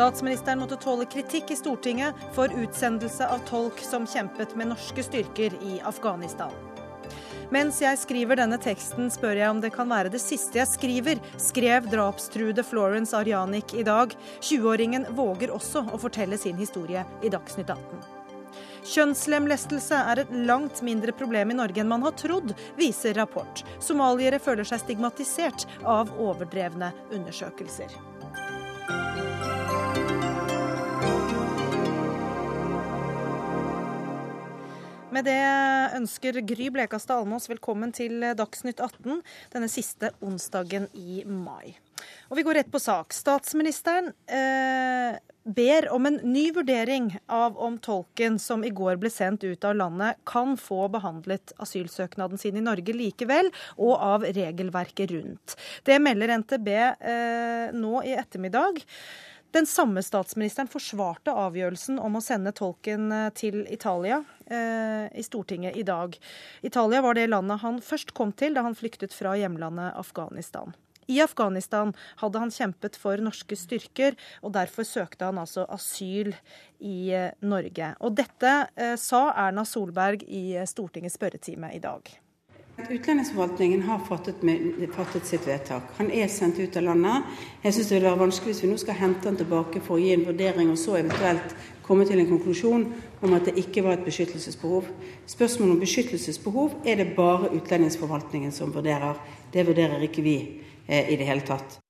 Statsministeren måtte tåle kritikk i Stortinget for utsendelse av tolk som kjempet med norske styrker i Afghanistan. Mens jeg skriver denne teksten, spør jeg om det kan være det siste jeg skriver, skrev drapstruede Florence Arianic i dag. 20-åringen våger også å fortelle sin historie i Dagsnytt 18. Kjønnslemlestelse er et langt mindre problem i Norge enn man har trodd, viser rapport. Somaliere føler seg stigmatisert av overdrevne undersøkelser. Med det ønsker Gry Blekastad Almås velkommen til Dagsnytt 18 denne siste onsdagen i mai. Og vi går rett på sak. Statsministeren eh, ber om en ny vurdering av om tolken som i går ble sendt ut av landet, kan få behandlet asylsøknaden sin i Norge likevel, og av regelverket rundt. Det melder NTB eh, nå i ettermiddag. Den samme statsministeren forsvarte avgjørelsen om å sende tolken eh, til Italia eh, i Stortinget i dag. Italia var det landet han først kom til da han flyktet fra hjemlandet Afghanistan. I Afghanistan hadde han kjempet for norske styrker, og derfor søkte han altså asyl i eh, Norge. Og dette sa Erna Solberg i Stortingets spørretime i dag. Utlendingsforvaltningen har fattet, med, fattet, sitt vedtak. Han er sendt ut av landet. Jeg syns det vil være vanskelig hvis vi nå skal hente han tilbake for å gi en vurdering, og så eventuelt komme til en konklusjon om at det ikke var et beskyttelsesbehov. Spørsmålet om beskyttelsesbehov er det bare utlendingsforvaltningen som vurderer. Det vurderer ikke vi eh, i det hele tatt.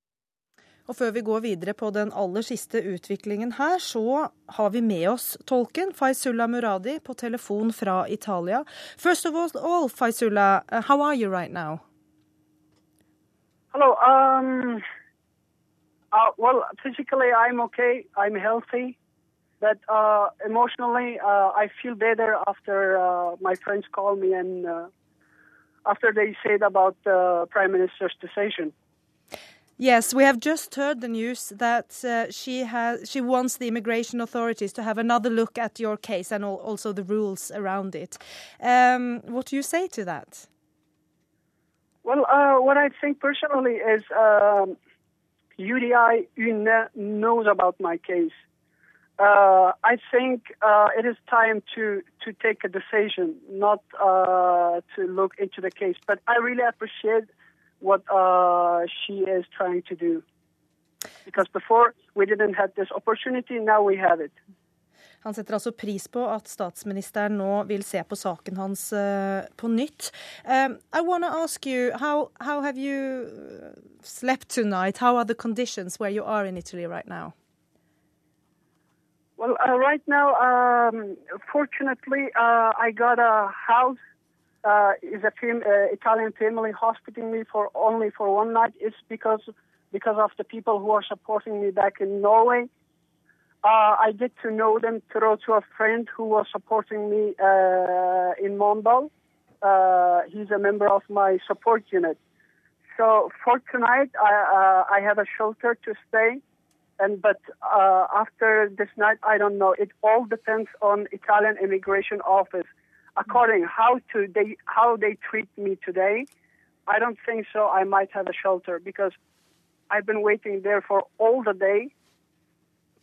Og før vi går videre på den aller siste utviklingen her, så har vi med oss tolken Faisullah Muradi på telefon fra Italia. First of all, Faisullah, uh, how are you right now? Hello. Um, uh, well, physically I'm okay. I'm healthy. But uh, emotionally, uh, I feel better after uh, my friends called me and uh, after they said about Prime Minister's decision. Yes, we have just heard the news that uh, she has she wants the immigration authorities to have another look at your case and also the rules around it. Um, what do you say to that? Well, uh, what I think personally is um, UDI knows about my case. Uh, I think uh, it is time to to take a decision, not uh, to look into the case. But I really appreciate what uh, she is trying to do. Because before we didn't have this opportunity, now we have it. Han setter altså pris på at statsministeren nå vil se på saken hans uh, på nytt. Um, I want to ask you, how, how have you slept tonight? How are the conditions where you are in Italy right now? Well, uh, right now, um, fortunately, uh, I got a house uh, is a fam- uh, Italian family hospitaling me for only for one night is because because of the people who are supporting me back in Norway. Uh, I get to know them through to a friend who was supporting me uh, in Mondal. Uh, he's a member of my support unit. So for tonight, I, uh, I have a shelter to stay. And but after this night, I don't know. It all depends on Italian immigration office according how to they how they treat me today, I don't think so. I might have a shelter because I've been waiting there for all the day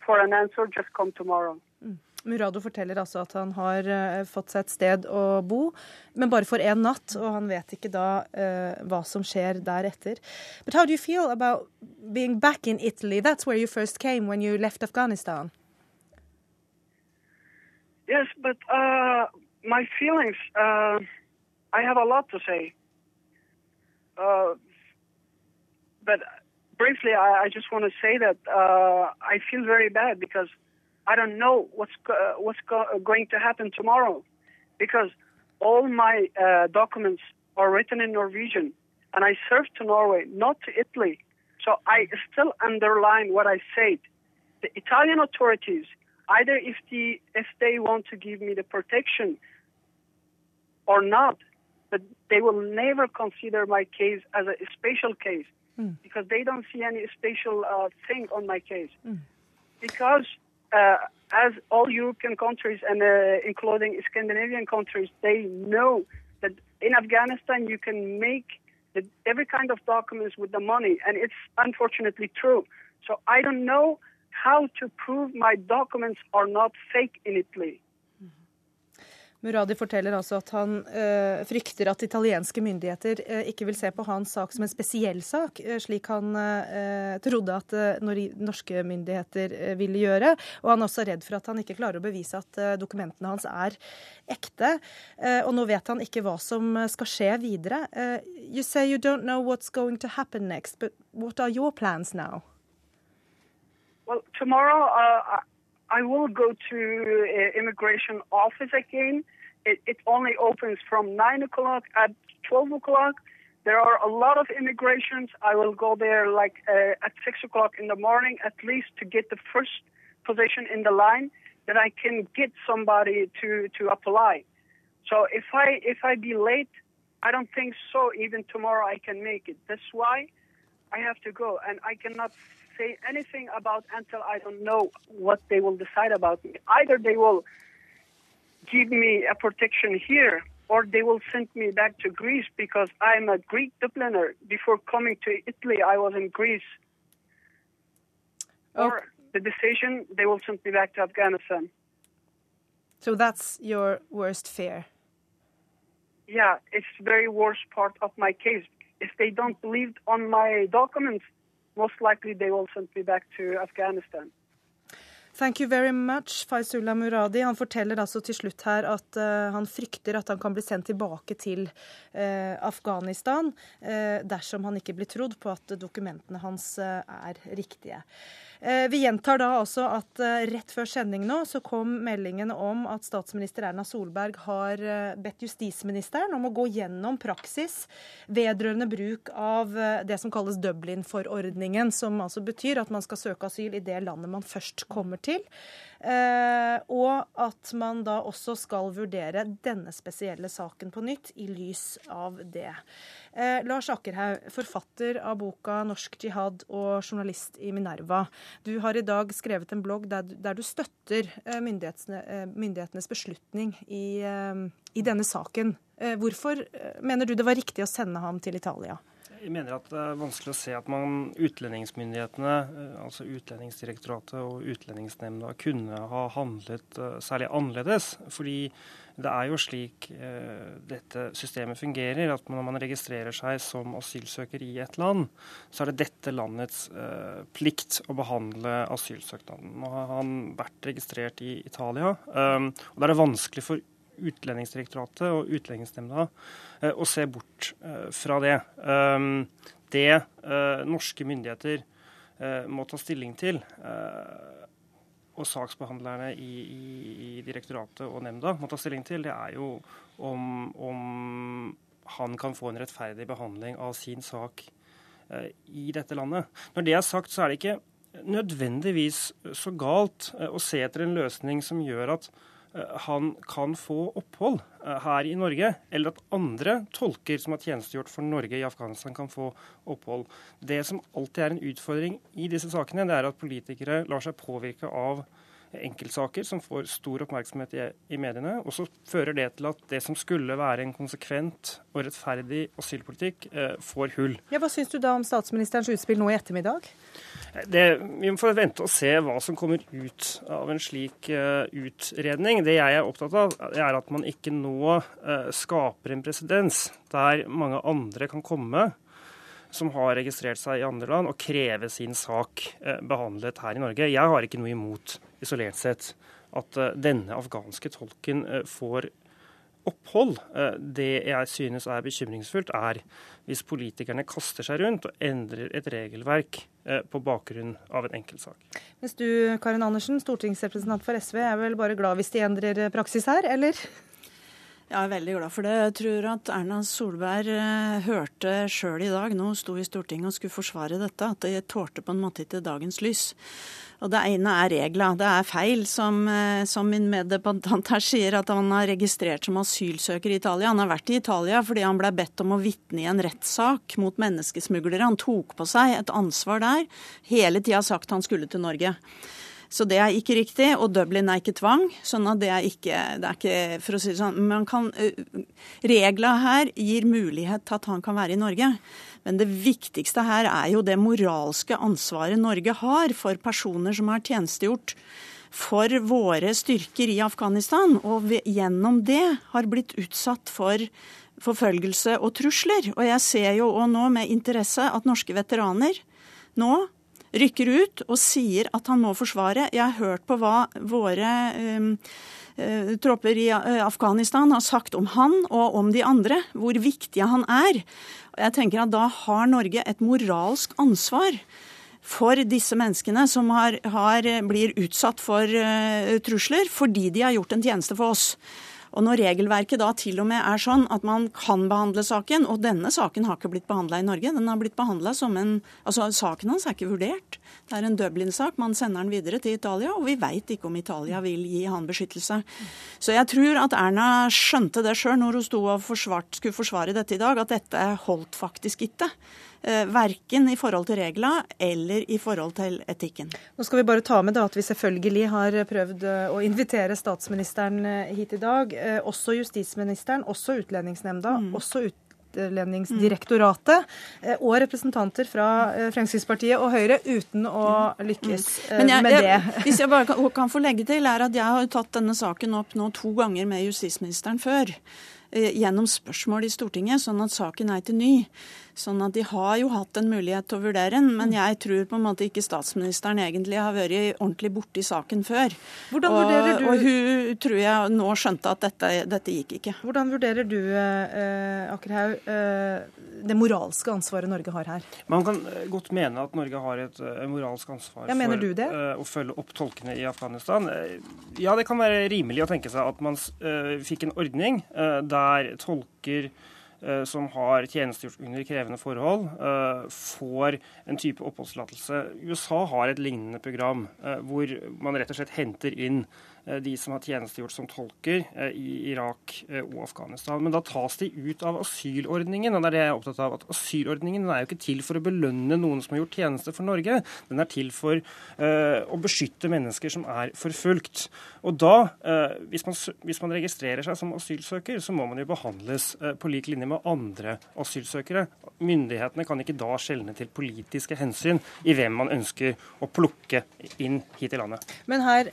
for an answer. Just come tomorrow. Mm. Murado forteller altså at han har uh, fått seg et sted å bo, men bare for én natt, og han vet ikke da uh, hva som skjer deretter. But how do you feel about being back in Italy? That's where you first came when you left Afghanistan. Yes, but uh, my feelings, uh, I have a lot to say. Uh, but briefly, I, I just want to say that uh, I feel very bad because I don't know what's what's go- going to happen tomorrow, because all my uh, documents are written in Norwegian, and I served to Norway, not to Italy. So I still underline what I said. The Italian authorities, either if the if they want to give me the protection or not, but they will never consider my case as a special case mm. because they don't see any special uh, thing on my case. Mm. Because uh, as all European countries and uh, including Scandinavian countries, they know that in Afghanistan you can make the, every kind of documents with the money, and it's unfortunately true. So I don't know how to prove my documents are not fake in Italy. Muradi forteller altså at han øh, frykter at italienske myndigheter øh, ikke vil se på hans sak som en spesiell sak, øh, slik han trodde at norske myndigheter ville gjøre. Og han er også redd for at han ikke klarer å bevise at dokumentene hans er ekte. og nå vet han ikke hva som skal skje videre. you say you don't know what's going to happen next, but what are your plans now? Well, tomorrow uh, I will go to uh, immigration office again. It, it only opens from 9 o'clock at 12 o'clock. There are a lot of immigrations. I will go there like uh, at 6 o'clock in the morning at least to get the first position in the line that I can get somebody to, to apply. So if I if I be late, I don't think so. Even tomorrow I can make it. That's why I have to go, and I cannot say anything about until I don't know what they will decide about me. Either they will give me a protection here or they will send me back to Greece because I'm a Greek Dubliner. Before coming to Italy, I was in Greece. Oh. Or the decision, they will send me back to Afghanistan. So that's your worst fear? Yeah, it's the very worst part of my case. If they don't believe on my documents, most likely they will send me back to Afghanistan. Thank you very much, Faizullah Muradi. Han forteller altså til slutt her at uh, han frykter at han kan bli sendt tilbake til uh, Afghanistan uh, dersom han ikke blir trodd på at dokumentene hans er riktige. Eh, vi gjentar da også at eh, rett før sending nå så kom meldingen om at statsminister Erna Solberg har eh, bedt justisministeren om å gå gjennom praksis vedrørende bruk av det som kalles Dublin-forordningen, som altså betyr at man skal søke asyl i det landet man først kommer til. Eh, og at man da også skal vurdere denne spesielle saken på nytt i lys av det. Eh, Lars Akerhaug, forfatter av boka 'Norsk jihad' og journalist i Minerva. Du har i dag skrevet en blogg der, der du støtter eh, myndighetenes beslutning i, i denne saken. Hvorfor mener du det var riktig å sende ham til Italia? Jeg mener at det er vanskelig å se at man utlendingsmyndighetene, eh, altså Utlendingsdirektoratet og Utlendingsnemnda, kunne ha handlet uh, særlig annerledes. Fordi det er jo slik uh, dette systemet fungerer, at når man registrerer seg som asylsøker i et land, så er det dette landets plikt å behandle asylsøknaden. Nå har han vært registrert i Italia, og da er det vanskelig for Utlendingsdirektoratet og Utlendingsnemnda eh, å se bort eh, fra det. Um, det eh, norske myndigheter må ta stilling til, og saksbehandlerne i, i, i direktoratet og nemnda må ta stilling til, det er jo om, om han kan få en rettferdig behandling av sin sak i dette landet. Når det er sagt, så er det ikke nødvendigvis så galt å se etter en løsning som gjør at Eh, han kan få opphold eh, her i Norge, eller at andre tolker som har tjenestegjort for Norge i Afghanistan, kan få opphold. Det som alltid er en utfordring i disse sakene, det er at politikere lar seg påvirke av enkeltsaker som får stor oppmerksomhet i, i, mediene. Og så fører det til at det som skulle være en konsekvent og rettferdig asylpolitikk, eh, får hull. Ja, Hva syns du da om statsministerens utspill nå i ettermiddag? Det, vi få vente og se hva som kommer ut av en slik uh, utredning. Det jeg er opptatt av, er at man ikke nå uh, skaper en presedens der mange andre kan komme som har registrert seg i andre land, og kreve sin sak uh, behandlet her i Norge. Jeg har ikke noe imot, isolert sett, at denne afghanske tolken får opphold. Det jeg synes er bekymringsfullt, er hvis politikerne kaster seg rundt og endrer et regelverk Eh, på bakgrunn av en enkeltsak. Mens du, Karin Andersen, stortingsrepresentant for SV, er vel bare glad hvis de endrer praksis her, eller? Jeg er veldig glad for det. Jeg tror at Erna Solberg eh, hørte sjøl i dag, nå sto i Stortinget og skulle forsvare dette, at det tålte på en måte ikke dagens lys. Og Det ene er regler. Det er feil, som, eh, som min meddebattant her sier, at han har registrert som asylsøker i Italia. Han har vært i Italia fordi han ble bedt om å vitne i en rettssak mot menneskesmuglere. Han tok på seg et ansvar der. Hele tida sagt han skulle til Norge. Så det er ikke riktig. Og Dublin er ikke tvang. sånn at det er ikke, det er ikke for å si det sånn, man kan, Reglene her gir mulighet til at han kan være i Norge. Men det viktigste her er jo det moralske ansvaret Norge har for personer som har tjenestegjort for våre styrker i Afghanistan, og gjennom det har blitt utsatt for forfølgelse og trusler. Og jeg ser jo nå med interesse at norske veteraner nå rykker ut og sier at han må forsvare. Jeg har hørt på hva våre um, uh, tropper i uh, Afghanistan har sagt om han og om de andre, hvor viktige han er. Jeg tenker at Da har Norge et moralsk ansvar for disse menneskene som har, har, blir utsatt for uh, trusler fordi de har gjort en tjeneste for oss. Og når regelverket da til og med er sånn at man kan behandle saken, og denne saken har ikke blitt behandla i Norge, den har blitt behandla som en Altså saken hans er ikke vurdert. Det er en Dublin-sak, man sender den videre til Italia, og vi veit ikke om Italia vil gi han beskyttelse. Så jeg tror at Erna skjønte det sjøl når hun sto og forsvart, skulle forsvare dette i dag, at dette holdt faktisk ikke. Eh, verken i forhold til reglene eller i forhold til etikken. Nå skal vi bare ta med at vi selvfølgelig har prøvd eh, å invitere statsministeren eh, hit i dag. Også justisministeren, også Utlendingsnemnda, mm. også Utlendingsdirektoratet og representanter fra Fremskrittspartiet og Høyre uten å lykkes jeg, med det. Jeg, hvis jeg bare kan, kan få legge til, er at jeg har tatt denne saken opp nå to ganger med justisministeren før gjennom spørsmål i Stortinget, sånn at saken er til ny. Sånn at De har jo hatt en mulighet til å vurdere den, men jeg tror på en måte ikke statsministeren egentlig har vært ordentlig borti saken før. Hvordan vurderer du... Og, hun tror jeg nå skjønte at dette, dette gikk ikke. Hvordan vurderer du eh, Akerhaug, eh, det moralske ansvaret Norge har her? Man kan eh, godt mene at Norge har et uh, moralsk ansvar ja, for eh, å følge opp tolkene i Afghanistan. Ja, det kan være rimelig å tenke seg at man fikk en ordning der tolker Eh, som har tjenestegjort under krevende forhold, eh, får en type oppholdstillatelse. USA har et lignende program eh, hvor man rett og slett henter inn Eh, de som har tjenestegjort som tolker eh, i Irak eh, og Afghanistan. Men da tas de ut av asylordningen. og det er det jeg er opptatt av, at Asylordningen er jo ikke til for å belønne noen som har gjort tjeneste for Norge. Den er til for uh, å beskytte mennesker som er forfulgt. Og da, uh, hvis, man, hvis, man, registrerer seg som asylsøker, så må man jo behandles uh, på lik linje med andre asylsøkere. Myndighetene kan ikke da skjelne til politiske hensyn i hvem man ønsker å plukke inn hit i landet. Men her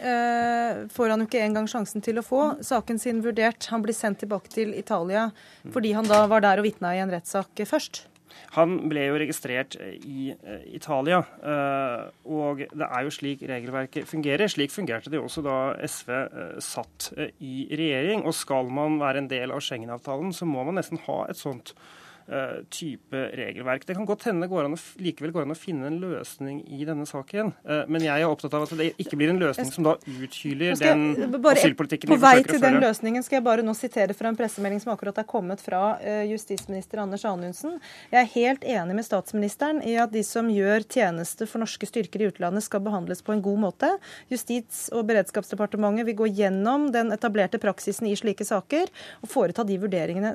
får får han jo ikke engang sjansen til å få saken sin vurdert. Han blir sendt tilbake til Italia fordi han da var der og vitna i en rettssak først. Han ble jo registrert i uh, Italia, uh, og det er jo slik regelverket fungerer. Slik fungerte det også da SV uh, satt i regjering. Og skal man være en del av Schengen-avtalen, så må man nesten ha et sånt Eh, type regelverk. Det kan godt hende går går å, likevel går an å finne en løsning i denne saken. Eh, men jeg er opptatt av at det ikke blir en løsning som da uthyler den asylpolitikken vi forsøker å føre. På vei til den løsningen skal jeg bare nå sitere fra en pressemelding som akkurat er kommet fra eh, justisminister Anders Anundsen. Jeg er helt enig med statsministeren i at de som gjør tjeneste for norske styrker i utlandet skal behandles på en god måte. Justis- og beredskapsdepartementet vil gå gjennom den etablerte praksisen i slike saker og foreta de vurderingene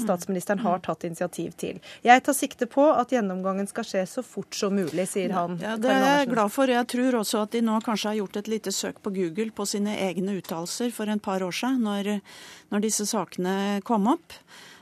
statsministeren har tatt initiativ initiativ til. Jeg tar sikte på at gjennomgangen skal skje så fort som mulig, sier han. Ja, Det er jeg glad for. Jeg tror også at de nå kanskje har gjort et lite søk på Google på sine egne uttalelser for en par år siden, når, når disse sakene kom opp.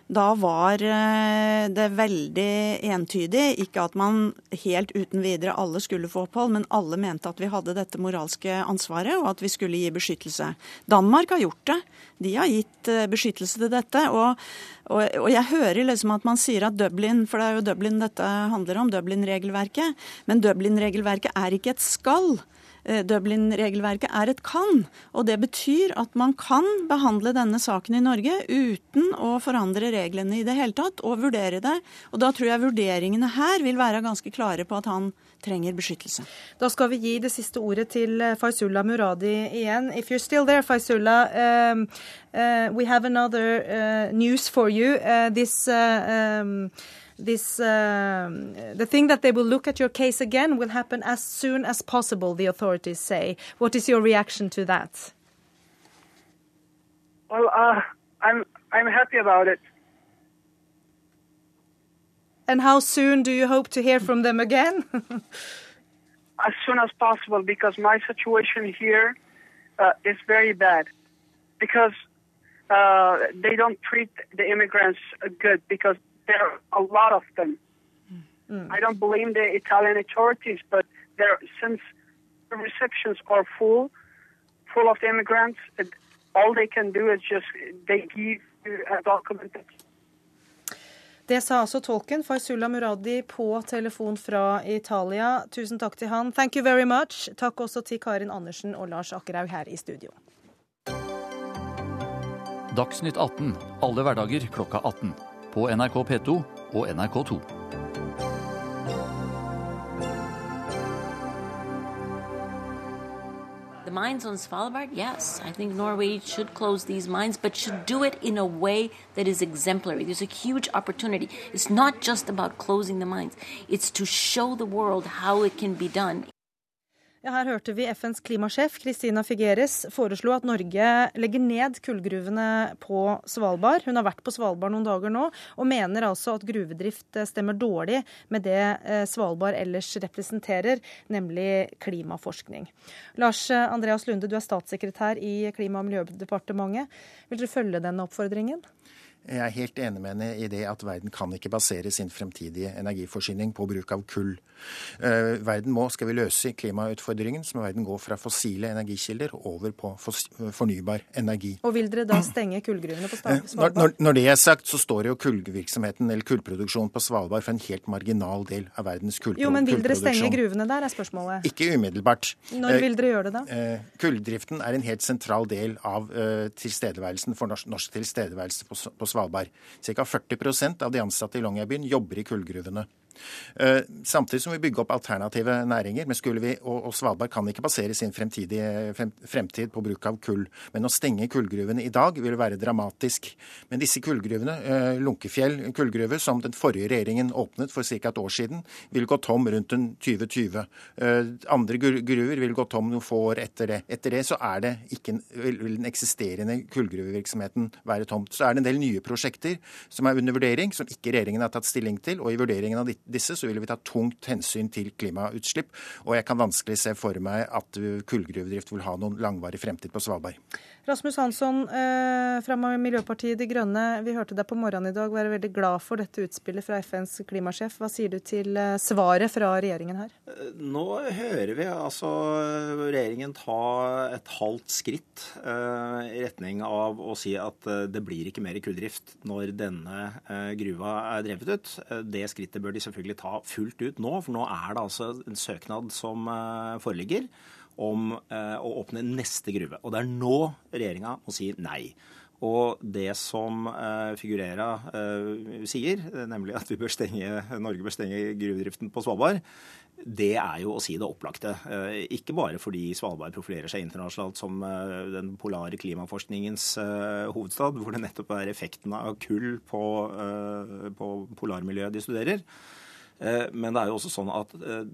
Da var eh, det veldig entydig, ikke at man helt uten videre alle skulle få opphold, men alle mente at vi hadde dette moralske ansvaret, og at vi skulle gi beskyttelse. Danmark har gjort det. De har gitt eh, beskyttelse til dette. Og, og, jeg hører liksom at man sier at Dublin, for det er jo Dublin dette handler om, Dublin-regelverket, men Dublin-regelverket er ikke et skal. Eh, Dublin-regelverket er et kan. Og det betyr at man kan behandle denne saken i Norge uten å forandre reglene i det hele tatt, og vurdere det. Og da tror jeg vurderingene her vil være ganske klare på at han trenger beskyttelse. Da skal vi gi det siste ordet til Faizullah Faisullah Muradi igjen. If you're still there, Faisullah, um, uh, we have another uh, news for you. Uh, this uh, um, this uh, the thing that they will look at your case again will happen as soon as possible. The authorities say. What is your reaction to that? Well, uh, I'm I'm happy about it. And how soon do you hope to hear from them again? as soon as possible because my situation here uh, is very bad. Because uh, they don't treat the immigrants good because there are a lot of them. Mm. I don't blame the Italian authorities, but there since the receptions are full, full of immigrants, it, all they can do is just they give a document Det sa altså tolken Faisullah Muradi på telefon fra Italia. Tusen takk til han. Thank you very much. Takk også til Karin Andersen og Lars Akkerhaug her i studio. Dagsnytt 18 alle hverdager klokka 18. På NRK P2 og NRK2. The mines on Svalbard, yes. I think Norway should close these mines, but should do it in a way that is exemplary. There's a huge opportunity. It's not just about closing the mines, it's to show the world how it can be done. Ja, her hørte vi FNs klimasjef Christina Figueres foreslo at Norge legger ned kullgruvene på Svalbard. Hun har vært på Svalbard noen dager nå, og mener altså at gruvedrift stemmer dårlig med det eh, Svalbard ellers representerer, nemlig klimaforskning. Lars Andreas Lunde, du er statssekretær i Klima- og miljødepartementet. Vil dere følge denne oppfordringen? Jeg er helt enig med henne i det at verden kan ikke basere sin fremtidige energiforsyning på bruk av kull. Uh, verden må, skal vi løse klimautfordringen, så må verden gå fra fossile energikilder over på fornybar energi. Og vil dere da stenge kullgruvene på eh, Svalbard? Når, når, det er sagt, så står jo kullvirksomheten eller kullproduksjonen på Svalbard for en helt marginal del av verdens kullproduksjon. Jo, men vil dere stenge gruvene der, er spørsmålet. Ikke umiddelbart. Når vil dere gjøre det da? Kulldriften er en helt sentral del av tilstedeværelsen for norsk, norsk tilstedeværelse på, på Svalbard. Svalbard. Ca. 40% av de ansatte i Longyearbyen jobber i kullgruvene. Eh, samtidig som vi bygger opp alternative næringer. men skulle vi, og, Svalbard kan ikke basere sin fremtidige, frem, fremtid på bruk av kull. Men å stenge kullgruvene i dag vil være dramatisk. Men disse kullgruvene, eh, Lunkefjell kullgruve, som den forrige regjeringen åpnet for ca. et år siden, vil gå tom rundt den 2020. Eh, andre gruver vil gå tom noen få år etter det. Etter det så er det ikke, vil den eksisterende kullgruvevirksomheten være tomt. Så er det en del nye prosjekter som er under vurdering, som ikke regjeringen har tatt stilling til. og i vurderingen av disse, så vil vi ta tungt hensyn til klimautslipp. Og jeg kan vanskelig se for meg at kullgruvedrift vil ha noen langvarig fremtid på Svalbard. Rasmus Hansson eh, fra Miljøpartiet De Grønne, vi hørte deg på morgenen i dag være veldig glad for dette utspillet fra FNs klimasjef. Hva sier du til eh, svaret fra regjeringen her? Eh, nå hører vi altså regjeringen ta et halvt skritt i retning av å si at det blir ikke mer kulldrift når denne gruva er drevet ut. Det skrittet bør de selvfølgelig ta fullt ut nå, for nå er det altså en søknad som foreligger om eh, å åpne neste gruve. Og det er nå regjeringa må si nei. Og det som uh, Figurera uh, sier, nemlig at bør stenge, Norge bør stenge gruvedriften på Svalbard, det er jo å si det opplagte. Ikke bare fordi Svalbard profilerer seg internasjonalt som den polare klimaforskningens hovedstad, hvor det nettopp er effekten av kull på, på polarmiljøet de studerer. Eh, men det er jo også sånn at eh,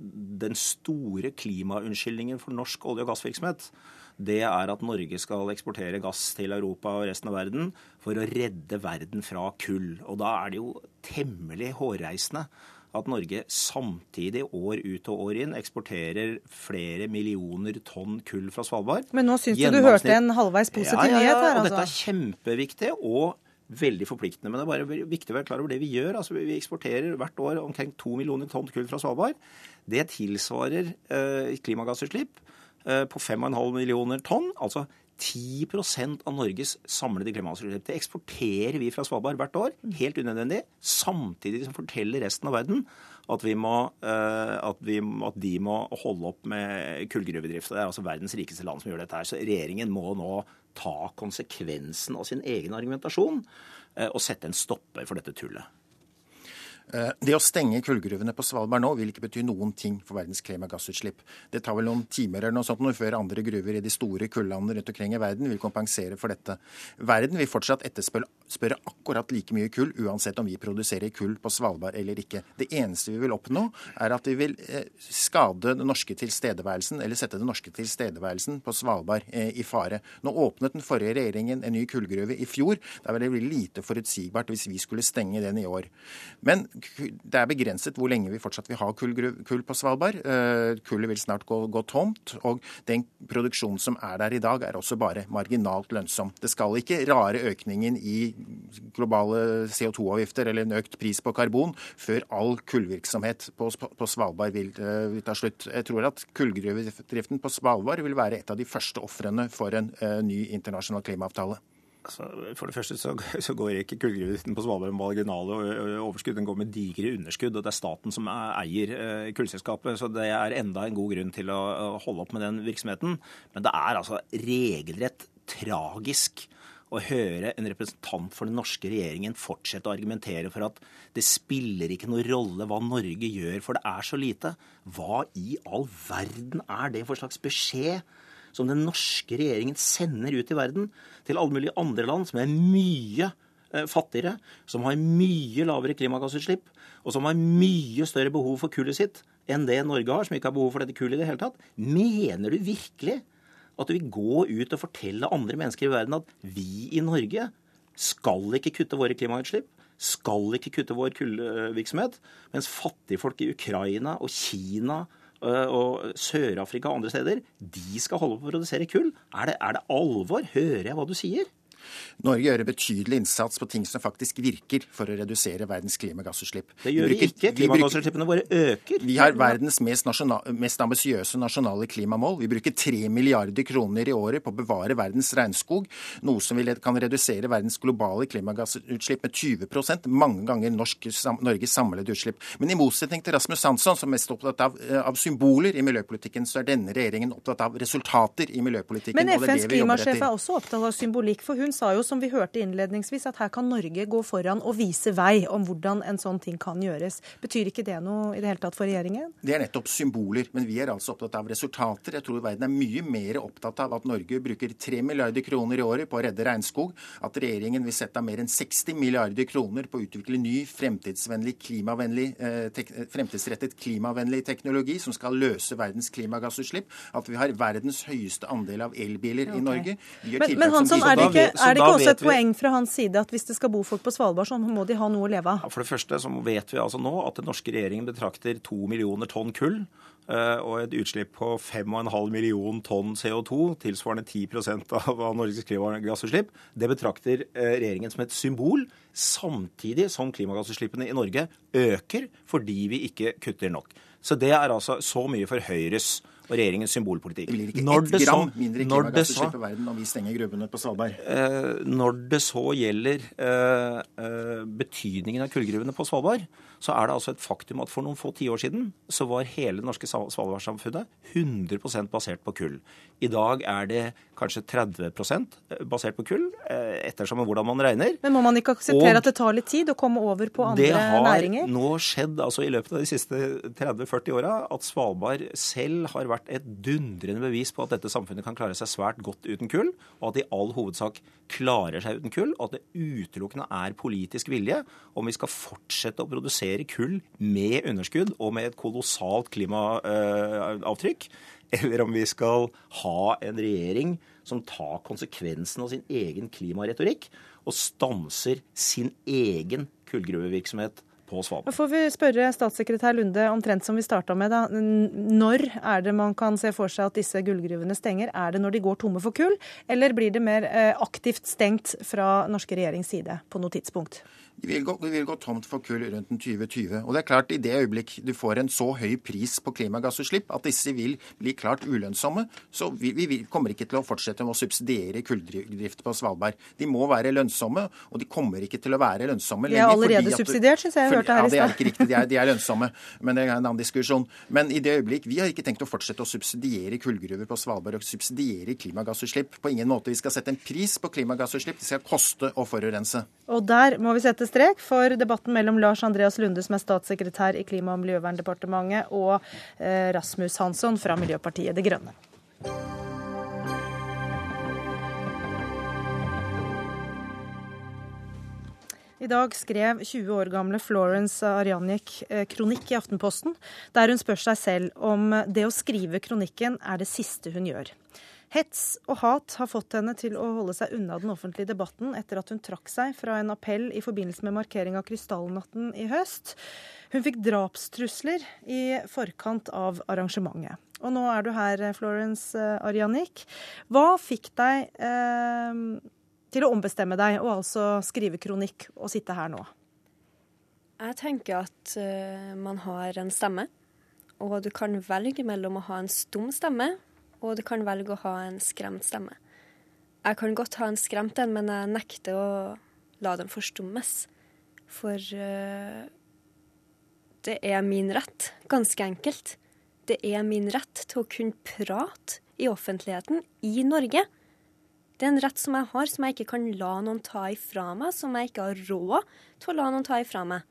den store klimaunnskyldningen for norsk olje- og gassvirksomhet, det er at Norge skal eksportere gass til Europa og resten av verden for å redde verden fra kull. Og da er det jo temmelig hårreisende at Norge samtidig år ut og år inn eksporterer flere millioner tonn kull fra Svalbard. Men nå syns du du hørte en halvveis positiv nyhet ja, ja, ja, her, altså. Dette er kjempeviktig. og veldig forpliktende. Men det er bare viktig å være klar over det vi gjør. Altså, vi eksporterer hvert år omkring to millioner tonn kull fra Svalbard. Det tilsvarer eh, klimagassutslipp eh, på 5,5 millioner tonn. altså 10% av Norges samlede klimagassutslipp. Det eksporterer vi fra Svalbard hvert år, helt unødvendig, samtidig som forteller resten av verden at, må, eh, at, vi, at de må holde opp med kullgruvedrift. Det er altså verdens rikeste land som gjør dette her. Så regjeringen må nå ta konsekvensen av sin egen argumentasjon eh, og sette en stopper for dette tullet. Eh, det å stenge kullgruvene på Svalbard nå vil ikke bety noen ting for verdens klimagassutslipp. Det tar vel noen timer eller noe sånt før andre gruver i de store kullandene rundt omkring i verden vil kompensere for dette. Verden vil fortsatt etterspørre akkurat like mye kull, uansett om vi produserer kull på Svalbard eller ikke. Det eneste vi vil oppnå, er at vi vil eh, skade den norske tilstedeværelsen, eller sette den norske tilstedeværelsen på Svalbard eh, i fare. Nå åpnet den forrige regjeringen en ny kullgruve i fjor. Da ville det blitt lite forutsigbart hvis vi skulle stenge den i år. Men det er begrenset hvor lenge vi fortsatt vil ha kull, kull på Svalbard. Kullet vil snart gå, gå, tomt. Og den produksjonen som er der i dag, er også bare marginalt lønnsom. Det skal ikke rare økningen i globale CO2-avgifter eller en økt pris på karbon før all kullvirksomhet på, på Svalbard vil, vil, ta slutt. Jeg tror at kullgruvedriften på Svalbard vil være et av de første ofrene for en uh, ny internasjonal klimaavtale. Altså, for det første så, så går ikke kullgruvedriften på Svalbard med marginale overskudd, den går med digre underskudd. og Det er staten som eier kullselskapet, så det er enda en god grunn til å holde opp med den virksomheten. Men det er altså regelrett tragisk å høre en representant for den norske regjeringen fortsette å argumentere for at det spiller ikke noe rolle hva Norge gjør, for det er så lite. Hva i all verden er det for slags beskjed? Som den norske regjeringen sender ut i verden til alle mulige andre land som er mye eh, fattigere, som har mye lavere klimagassutslipp, og som har mye større behov for kullet sitt enn det Norge har, som ikke har behov for dette kullet i det hele tatt. Mener du virkelig at du vil gå ut og fortelle andre mennesker i verden at vi i Norge skal ikke kutte våre klimautslipp? Skal ikke kutte vår kullvirksomhet? Mens fattigfolk i Ukraina og Kina og Sør-Afrika og andre steder, de skal holde på å produsere kull. Er det, er det alvor? Hører jeg hva du sier? Norge gjør en betydelig innsats på ting som faktisk virker for å redusere verdens klimagassutslipp. Det gjør vi, ikke. Klimagassutslippene våre øker. Vi har verdens mest, mest ambisiøse nasjonale klimamål. Vi bruker 3 milliarder kroner i året på å bevare verdens regnskog, noe som kan redusere verdens globale klimagassutslipp med 20% mange ganger norsk, Norges samlede utslipp. Men i motsetning til Rasmus Hansson, som er mest opptatt av, eh, av, symboler i miljøpolitikken, så er denne regjeringen opptatt av resultater i miljøpolitikken. Men FNs klimasjef er også opptatt av symbolikk, for hun sa jo, som vi hørte innledningsvis, at her kan Norge gå foran og vise vei om hvordan en sånn ting kan gjøres. Betyr ikke det noe i det hele tatt for regjeringen? Det er nettopp symboler, men vi er altså opptatt av resultater. Jeg tror verden er mye mer opptatt av at Norge bruker 3 milliarder kroner i året på å redde regnskog, at regjeringen vil sette av mer enn 60 milliarder kroner på å utvikle ny, fremtidsvennlig, klimavennlig, eh, tek, fremtidsrettet klimavennlig teknologi som skal løse verdens klimagassutslipp, at vi har verdens høyeste andel av elbiler okay. i Norge. Men, men Hansson, er det ikke, er det ikke også et vi... poeng fra hans side at hvis det skal bo folk på Svalbard, så må de ha noe å leve av? Ja, for det første så vet vi altså nå at den norske regjeringen betrakter to millioner tonn kull eh, og et utslipp på 5,5 million tonn CO2, tilsvarende 10% av Norges klimagassutslipp, det betrakter eh, regjeringen som et symbol, samtidig som klimagassutslippene i Norge øker fordi vi ikke kutter nok. Så det er altså så mye for Høyres og regjeringens symbolpolitikk. Det blir ikke når ett gram så, mindre klimagassutslipp i verden om vi stenger gruvene på Svalbard. Eh, når det så gjelder eh, eh, betydningen av kullgruvene på Svalbard, så er det altså et faktum at for noen få tiår siden så var hele det norske svalbardsamfunnet 100% basert på kull. I dag er det kanskje 30% basert på kull, eh, ettersom hvordan man regner. Men må man ikke akseptere og at det tar litt tid å komme over på andre næringer? Det har nå skjedd altså i løpet av de siste 30-40 åra at Svalbard selv har vært et dundrende bevis på at dette samfunnet kan klare seg svært godt uten kull, og at det i all hovedsak klarer seg uten kull, og at det utelukkende er politisk vilje om vi skal fortsette å produsere kull med underskudd og med et kolossalt klimaavtrykk, eller om vi skal ha en regjering som tar konsekvensen av sin egen klimaretorikk og stanser sin egen kullgruvevirksomhet på Svalbard. Får vi spørre statssekretær Lunde omtrent som vi starta med. Da. Når er det man kan se for seg at disse gullgruvene stenger? Er det når de går tomme for kull, eller blir det mer eh, aktivt stengt fra norske regjerings side på noe tidspunkt? Vi vil, gå, vi vil gå tomt for kull rundt den 2020. Og det er klart, i det øyeblikk du får en så høy pris på klimagassutslipp at disse vil bli klart ulønnsomme, så vi, vi kommer ikke til å fortsette med å subsidiere kulldrift på Svalbard. De må være lønnsomme, og de kommer ikke til å være lønnsomme lenger. De er allerede subsidiert, syns jeg jeg hørte her i stad. Ja, det er ikke riktig. De er, de er, lønnsomme, men det er en annen diskusjon. Men i det øyeblikk Vi har ikke tenkt å fortsette å subsidiere kullgruver på Svalbard og subsidiere klimagassutslipp. På ingen måte. Vi skal sette en pris på klimagassutslipp. Det skal koste å forurense. Og der må vi sette strek for debatten mellom Lars Andreas Lunde, som er statssekretær i Klima- og miljøverndepartementet, og eh, Rasmus Hansson fra Miljøpartiet De Grønne. I dag skrev 20 år gamle Florence Arjanik eh, kronikk i Aftenposten, der hun spør seg selv om det å skrive kronikken er det siste hun gjør. Hets og hat har fått henne til å holde seg unna den offentlige debatten etter at hun trakk seg fra en appell i forbindelse med markering av krystallnatten i høst. Hun fikk drapstrusler i forkant av arrangementet. Og nå er du her, Florence eh, Arianik. Hva fikk deg eh, til å ombestemme deg og altså skrive kronikk og sitte her nå? Jeg tenker at uh, man har en stemme, og du kan velge mellom å ha en stum stemme og du kan velge å ha en skremt stemme. Jeg kan godt ha en skremt en, men jeg nekter å la den forstummes. For uh, det er min rett, ganske enkelt. Det er min rett til å kunne prate i offentligheten i Norge. Det er en rett som jeg har, som jeg ikke kan la noen ta ifra meg, som jeg ikke har råd til å la noen ta ifra meg.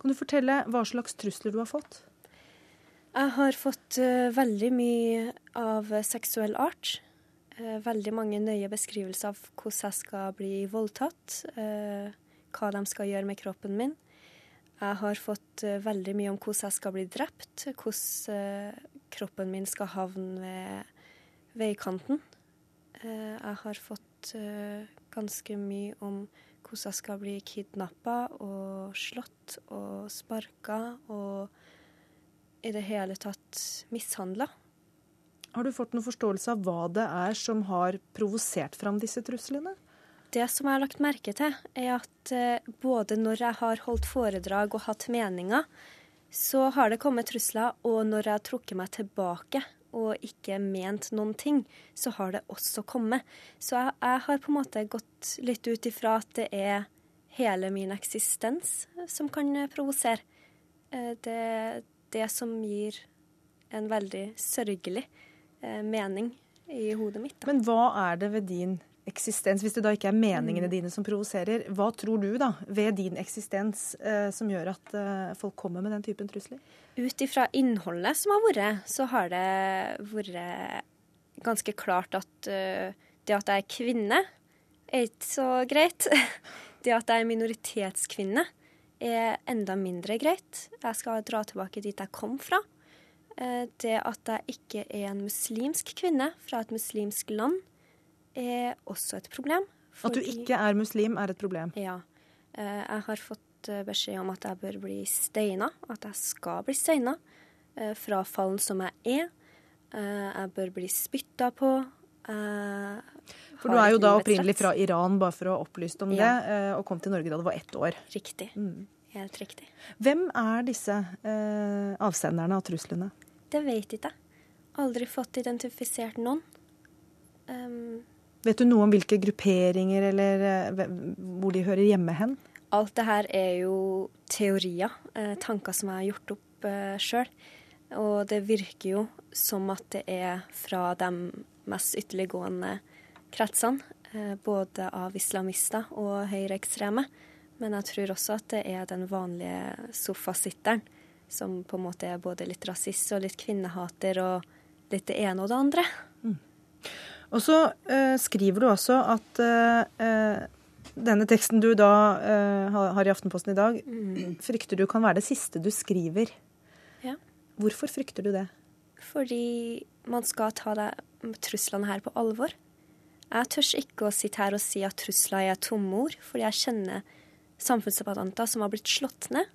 Kan du fortelle hva slags trusler du har fått? Jeg har fått uh, veldig mye av seksuell art. Uh, veldig mange nøye beskrivelser av hvordan jeg skal bli voldtatt. Uh, hva de skal gjøre med kroppen min. Jeg har fått veldig mye om hvordan jeg skal bli drept. Hvordan kroppen min skal havne ved veikanten. jeg har fått ganske mye om hvordan jeg skal bli kidnappa og slått og sparka og i det hele tatt mishandla. Har du fått noen forståelse av hva det er som har provosert fram disse truslene? Det som jeg har lagt merke til, er at eh, både når jeg har holdt foredrag og hatt meninger, så har det kommet trusler, og når jeg har trukket meg tilbake og ikke ment noen ting, så har det også kommet. Så jeg, jeg har på en måte gått litt ut ifra at det er hele min eksistens som kan provosere. Eh, det, det som gir en veldig sørgelig eh, mening i hodet mitt. Da. Men hva er det ved din eksistens, hvis det da ikke er meningene mm. dine som provoserer, hva tror du da ved din eksistens eh, som gjør at eh, folk kommer med den typen trusler? Ut ifra innholdet som har vært, så har det vært ganske klart at uh, det at jeg er kvinne, er ikke så greit. Det at jeg er minoritetskvinne, er enda mindre greit. Jeg skal dra tilbake dit jeg kom fra. Eh, det at jeg ikke er en muslimsk kvinne fra et muslimsk land, er også et problem. At du ikke er muslim, er et problem? Ja. Eh, jeg har fått eh, beskjed om at jeg bør bli steina, at jeg skal bli steina fra fallen som jeg er. Jeg bør bli spytta på. For du er jo da opprinnelig fra Iran, bare for å ha opplyst om ja. det, og kom til Norge da det var ett år. Riktig. Mm. Helt riktig. Hvem er disse eh, avsenderne av truslene? Det vet ikke. Aldri fått identifisert noen. Um, vet du noe om hvilke grupperinger eller eh, hvor de hører hjemme hen? Alt det her er jo teorier, eh, tanker som jeg har gjort opp eh, sjøl. Og det virker jo som at det er fra de mest ytterliggående kretsene, eh, både av islamister og høyreekstreme. Men jeg tror også at det er den vanlige sofasitteren som på en måte er både litt rasist og litt kvinnehater og litt det ene og det andre. Mm. Og så eh, skriver du også at eh, denne teksten du da eh, har i Aftenposten i dag, mm. frykter du kan være det siste du skriver. Ja. Hvorfor frykter du det? Fordi man skal ta de truslene her på alvor. Jeg tør ikke å sitte her og si at trusler er tomme ord, fordi jeg kjenner samfunnsdebattanter som har blitt slått ned.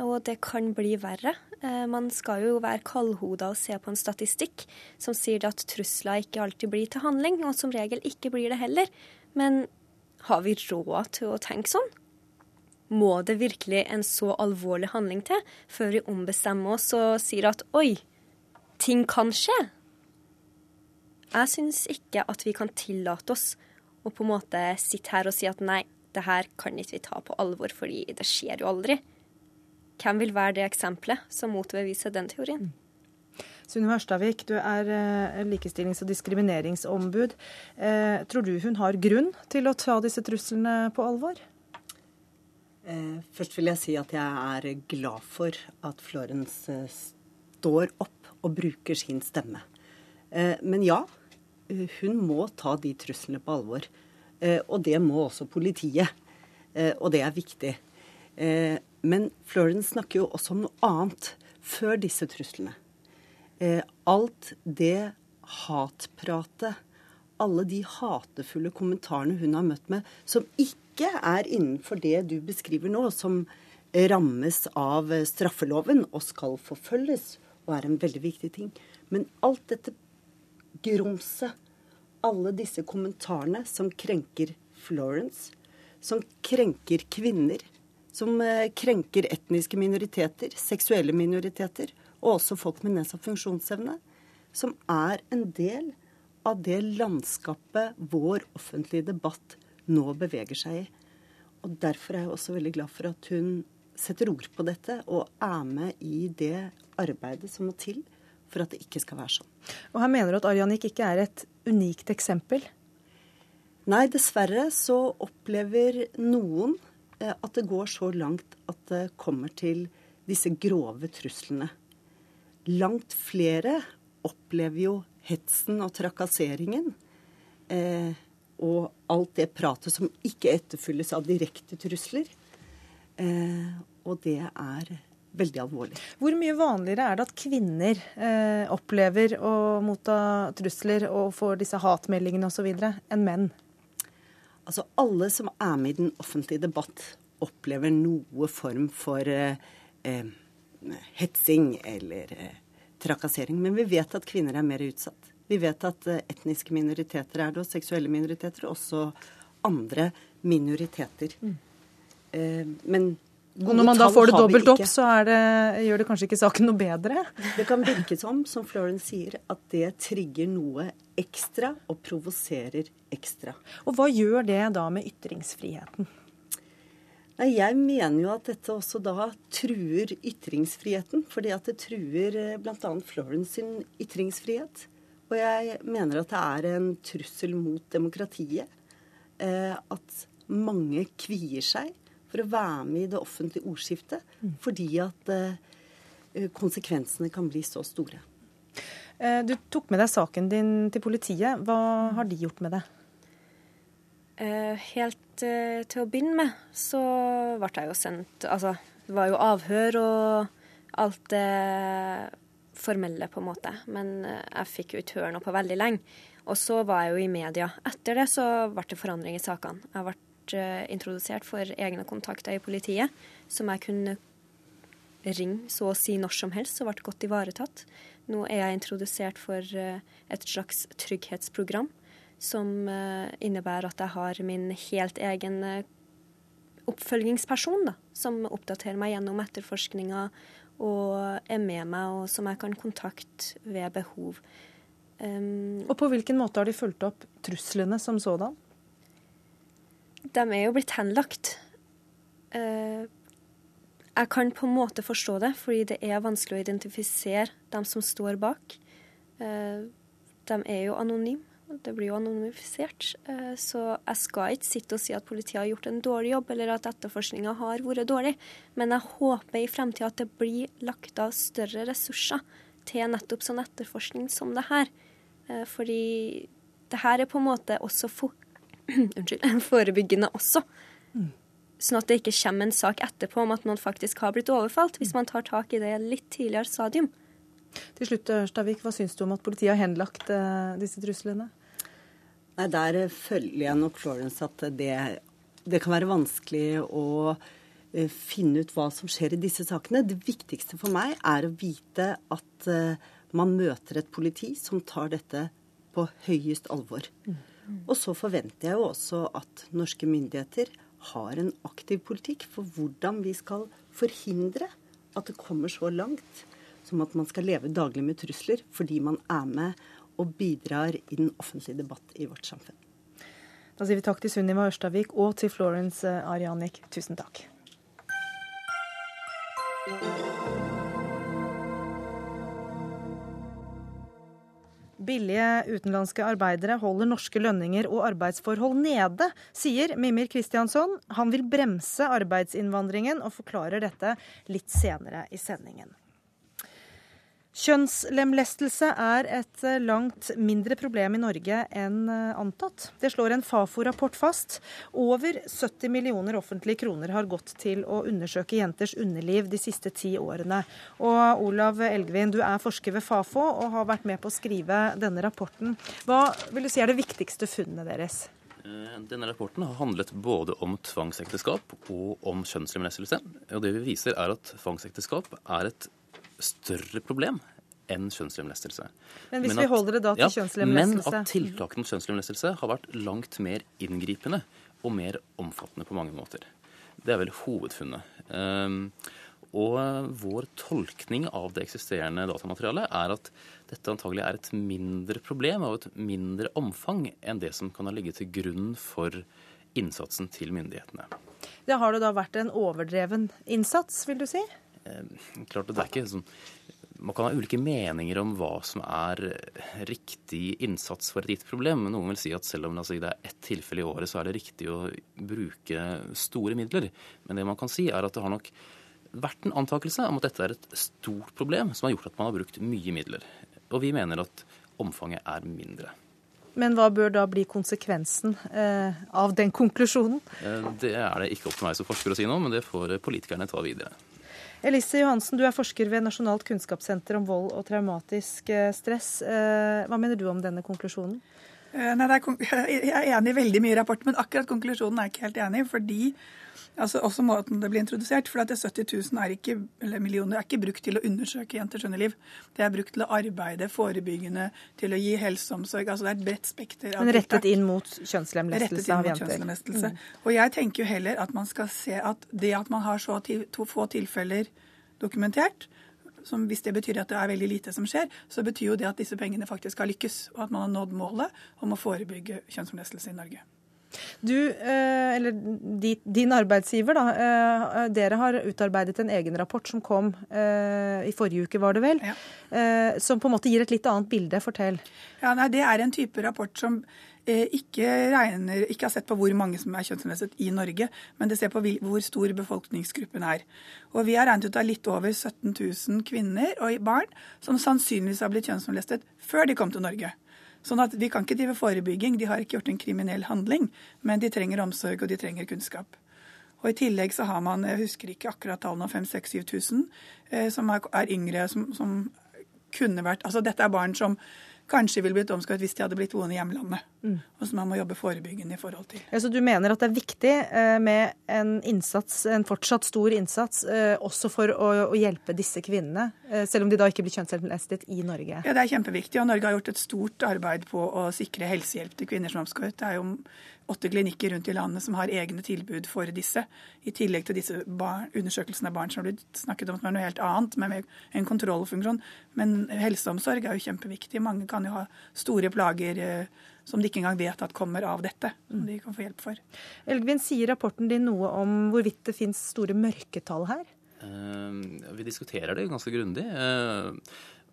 Og det kan bli verre. Eh, man skal jo være kaldhoda og se på en statistikk som sier at trusler ikke alltid blir til handling, og som regel ikke blir det heller. Men har vi råd til å tenke sånn? Må det virkelig en så alvorlig handling til før vi ombestemmer oss og sier at oi, ting kan skje? Jeg syns ikke at vi kan tillate oss å på en måte sitte her og si at nei, det her kan ikke vi ta på alvor, fordi det skjer jo aldri. Hvem vil være det eksempelet som motbeviser den teorien? Sunne Hørstavik, du er eh, likestillings- og diskrimineringsombud. Eh, tror du hun har grunn til å ta disse truslene på alvor? Eh, først vil jeg si at jeg er glad for at Florence står opp og bruker sin stemme. Men ja, hun må ta de truslene på alvor. Eh, og det må også politiet. Eh, og det er viktig. Eh, men Florence snakker jo også om noe annet før disse truslene. Alt det hatpratet, alle de hatefulle kommentarene hun har møtt med, som ikke er innenfor det du beskriver nå, som rammes av straffeloven og skal forfølges, og er en veldig viktig ting. Men alt dette grumset, alle disse kommentarene som krenker Florence, som krenker kvinner, som eh, krenker etniske minoriteter, seksuelle minoriteter, og også folk med nedsatt funksjonsevne, som er en del av det landskapet vår offentlige debatt nå beveger seg i. Og Derfor er jeg også veldig glad for at hun setter ord på dette og er med i det arbeidet som må til for at det ikke skal være sånn. Og Her mener du at Arjanik ikke er et unikt eksempel? Nei, dessverre så opplever noen eh, at det går så langt at det kommer til disse grove truslene. Langt flere opplever jo hetsen og trakasseringen. Eh, og alt det pratet som ikke etterfylles av direkte trusler. Eh, og det er veldig alvorlig. Hvor mye vanligere er det at kvinner eh, opplever å motta trusler og får disse hatmeldingene osv. enn menn? Altså Alle som er med i den offentlige debatt, opplever noe form for eh, eh, hetsing eller eh, trakassering. Men vi vet at kvinner er mer utsatt. Vi vet at eh, etniske minoriteter er det, og seksuelle minoriteter, og også andre minoriteter. Mm. Eh, men og når man da får det dobbelt opp, så det, gjør det kanskje ikke saken noe bedre? Det kan virke som, som Florence sier, at det trigger noe ekstra og provoserer ekstra. Og hva gjør det da med ytringsfriheten? Jeg mener jo at dette også da truer ytringsfriheten. Fordi at det truer eh, bl.a. Florence sin ytringsfrihet. Og jeg mener at det er en trussel mot demokratiet. Eh, at mange kvier seg for å være med i det offentlige ordskiftet. Mm. Fordi at eh, konsekvensene kan bli så store. Eh, du tok med deg saken din til politiet. Hva har de gjort med det? Eh, helt til å begynne med så ble jeg jo sendt Altså, det var jo avhør og alt det formelle, på en måte. Men jeg fikk jo ikke høre noe på veldig lenge. Og så var jeg jo i media. Etter det så ble det forandring i sakene. Jeg ble introdusert for egne kontakter i politiet, som jeg kunne ringe så å si når som helst og ble godt ivaretatt. Nå er jeg introdusert for eh, et slags trygghetsprogram som eh, innebærer at jeg har min helt egen oppfølgingsperson, da, som oppdaterer meg gjennom etterforskninga og er med meg, og som jeg kan kontakte ved behov. Um, og på hvilken måte har de fulgt opp truslene som sådan? De er jo blitt henlagt. Uh, jeg kan på en måte forstå det, fordi det er vanskelig å identifisere dem som står bak. Uh, de er jo anonyme. Det blir jo anonymifisert. Uh, så jeg skal ikke sitte og si at politiet har gjort en dårlig jobb, eller at etterforskninga har vært dårlig. Men jeg håper i fremtida at det blir lagt av større ressurser til nettopp sånn etterforskning som det her. Fordi det her er på en måte også unnskyld, forebyggende også. Mm. Sånn at det ikke kommer en sak etterpå om at noen faktisk har blitt overfalt, hvis man tar tak i det litt tidligere stadium. Til slutt, Ørstavik, hva syns du om at politiet har henlagt uh, disse truslene? Nei, Der følger jeg nok Florence at det, det kan være vanskelig å uh, finne ut hva som skjer i disse sakene. Det viktigste for meg er å vite at uh, man møter et politi som tar dette på høyest alvor. Mm. Og så forventer jeg jo også at norske myndigheter har en aktiv politikk for hvordan vi skal forhindre at det kommer så langt som at man skal leve daglig med trusler fordi man er med og bidrar i den offentlige debatt i vårt samfunn. Da sier vi takk til Sunniva Ørstavik og til Florence Arianik. Tusen takk. Billige utenlandske arbeidere holder norske lønninger og arbeidsforhold nede, sier Mimir Kristiansson. Han vil bremse arbeidsinnvandringen og forklarer dette litt senere i sendingen. Kjønnslemlestelse er et eh, langt mindre problem i Norge enn eh, antatt. Det slår en Fafo-rapport fast. Over 70 millioner offentlige kroner har gått til å undersøke jenters underliv de siste ti årene. Og Olav Elgvin, du er forsker ved Fafo og har vært med på å skrive denne rapporten. Hva vil du si er det viktigste funnet deres? Eh, denne rapporten har handlet både om tvangsekteskap og om kjønnslemlestelse. Og det vi viser, er at tvangsekteskap er et større problem enn kjønnslemlestelse. Men hvis men at, vi holder det da til ja, kjønnslemlestelse Men at tiltakene mot kjønnslemlestelse har vært langt mer inngripende og mer omfattende på mange måter. Det er vel hovedfunnet. Um, og vår tolkning av det eksisterende datamaterialet er at dette antagelig er et mindre problem av et mindre omfang enn det som kan ha ligget til grunn for innsatsen til myndighetene. Det har det da vært en overdreven innsats, vil du si? Eh, klart det er ikke sånn man kan ha ulike meninger om hva som er riktig innsats for et gitt problem. men Noen vil si at selv om altså, det er ett tilfelle i året, så er det riktig å bruke store midler. Men det man kan si, er at det har nok vært en antakelse om at dette er et stort problem som har gjort at man har brukt mye midler. Og vi mener at omfanget er mindre. Men hva bør da bli konsekvensen eh, av den konklusjonen? Eh, det er det ikke opp til meg som forsker å si noe, men det får politikerne ta videre. Elise Johansen, du er forsker ved Nasjonalt kunnskapssenter om vold og traumatisk eh, stress. Eh, hva mener du om denne konklusjonen? Nei, er, jeg er enig i veldig mye i rapporten, men akkurat konklusjonen er jeg ikke helt enig i. fordi Altså Også måten det blir introdusert. For at det 70 000 er ikke, eller millioner er ikke brukt til å undersøke jenters underliv. Det er brukt til å arbeide forebyggende, til å gi helseomsorg. altså Det er et bredt spekter. Men rettet inn mot kjønnslemlestelse av jenter. Mm. Og jeg tenker jo heller at man skal se at det at man har så to få tilfeller dokumentert, som hvis det betyr at det er veldig lite som skjer, så betyr jo det at disse pengene faktisk har lykkes, og at man har nådd målet om å forebygge kjønnslemlestelse i Norge. Du, eh, eller din arbeidsgiver, da. Eh, dere har utarbeidet en egen rapport som kom eh, i forrige uke, var det vel? Ja. Som på en måte gir et litt annet bilde. Fortell. Ja, nei, Det er en type rapport som ikke, regner, ikke har sett på hvor mange som er kjønnslemlestet i Norge, men det ser på hvor stor befolkningsgruppen er. Og Vi har regnet ut av litt over 17 000 kvinner og barn som sannsynligvis har blitt kjønnslemlestet før de kom til Norge. Sånn at Vi kan ikke drive forebygging, de har ikke gjort en kriminell handling, men de trenger omsorg og de trenger kunnskap. Og I tillegg så har man, jeg husker ikke akkurat tallene, 5000-7000 eh, som er, yngre, som, som, kunne vært Altså dette er barn som kanskje ville blitt omskåret hvis de hadde blitt boende i hjemlandet. Mm. Og som man må jobbe forebyggende i forhold til. Ja, så du mener at det er viktig eh, med en innsats, en fortsatt stor innsats, eh, også for å, hjelpe disse kvinnene, selv om de da ikke blir kjønnslemlestet i Norge? Ja, det er kjempeviktig. Og Norge har gjort et stort arbeid på å sikre helsehjelp til kvinner som omskåret. Det er jo åtte klinikker rundt i landet som har egne tilbud for disse. I tillegg til disse undersøkelsene av barn som har blitt snakket om som er noe helt annet, med en kontrollfunksjon. Men helseomsorg er jo kjempeviktig. Mange kan jo ha store plager eh, som de ikke engang vet at kommer av dette, som de kan få hjelp for. Elgvin, sier rapporten din noe om hvorvidt det finnes store mørketall her? Uh, vi diskuterer det ganske grundig. Uh,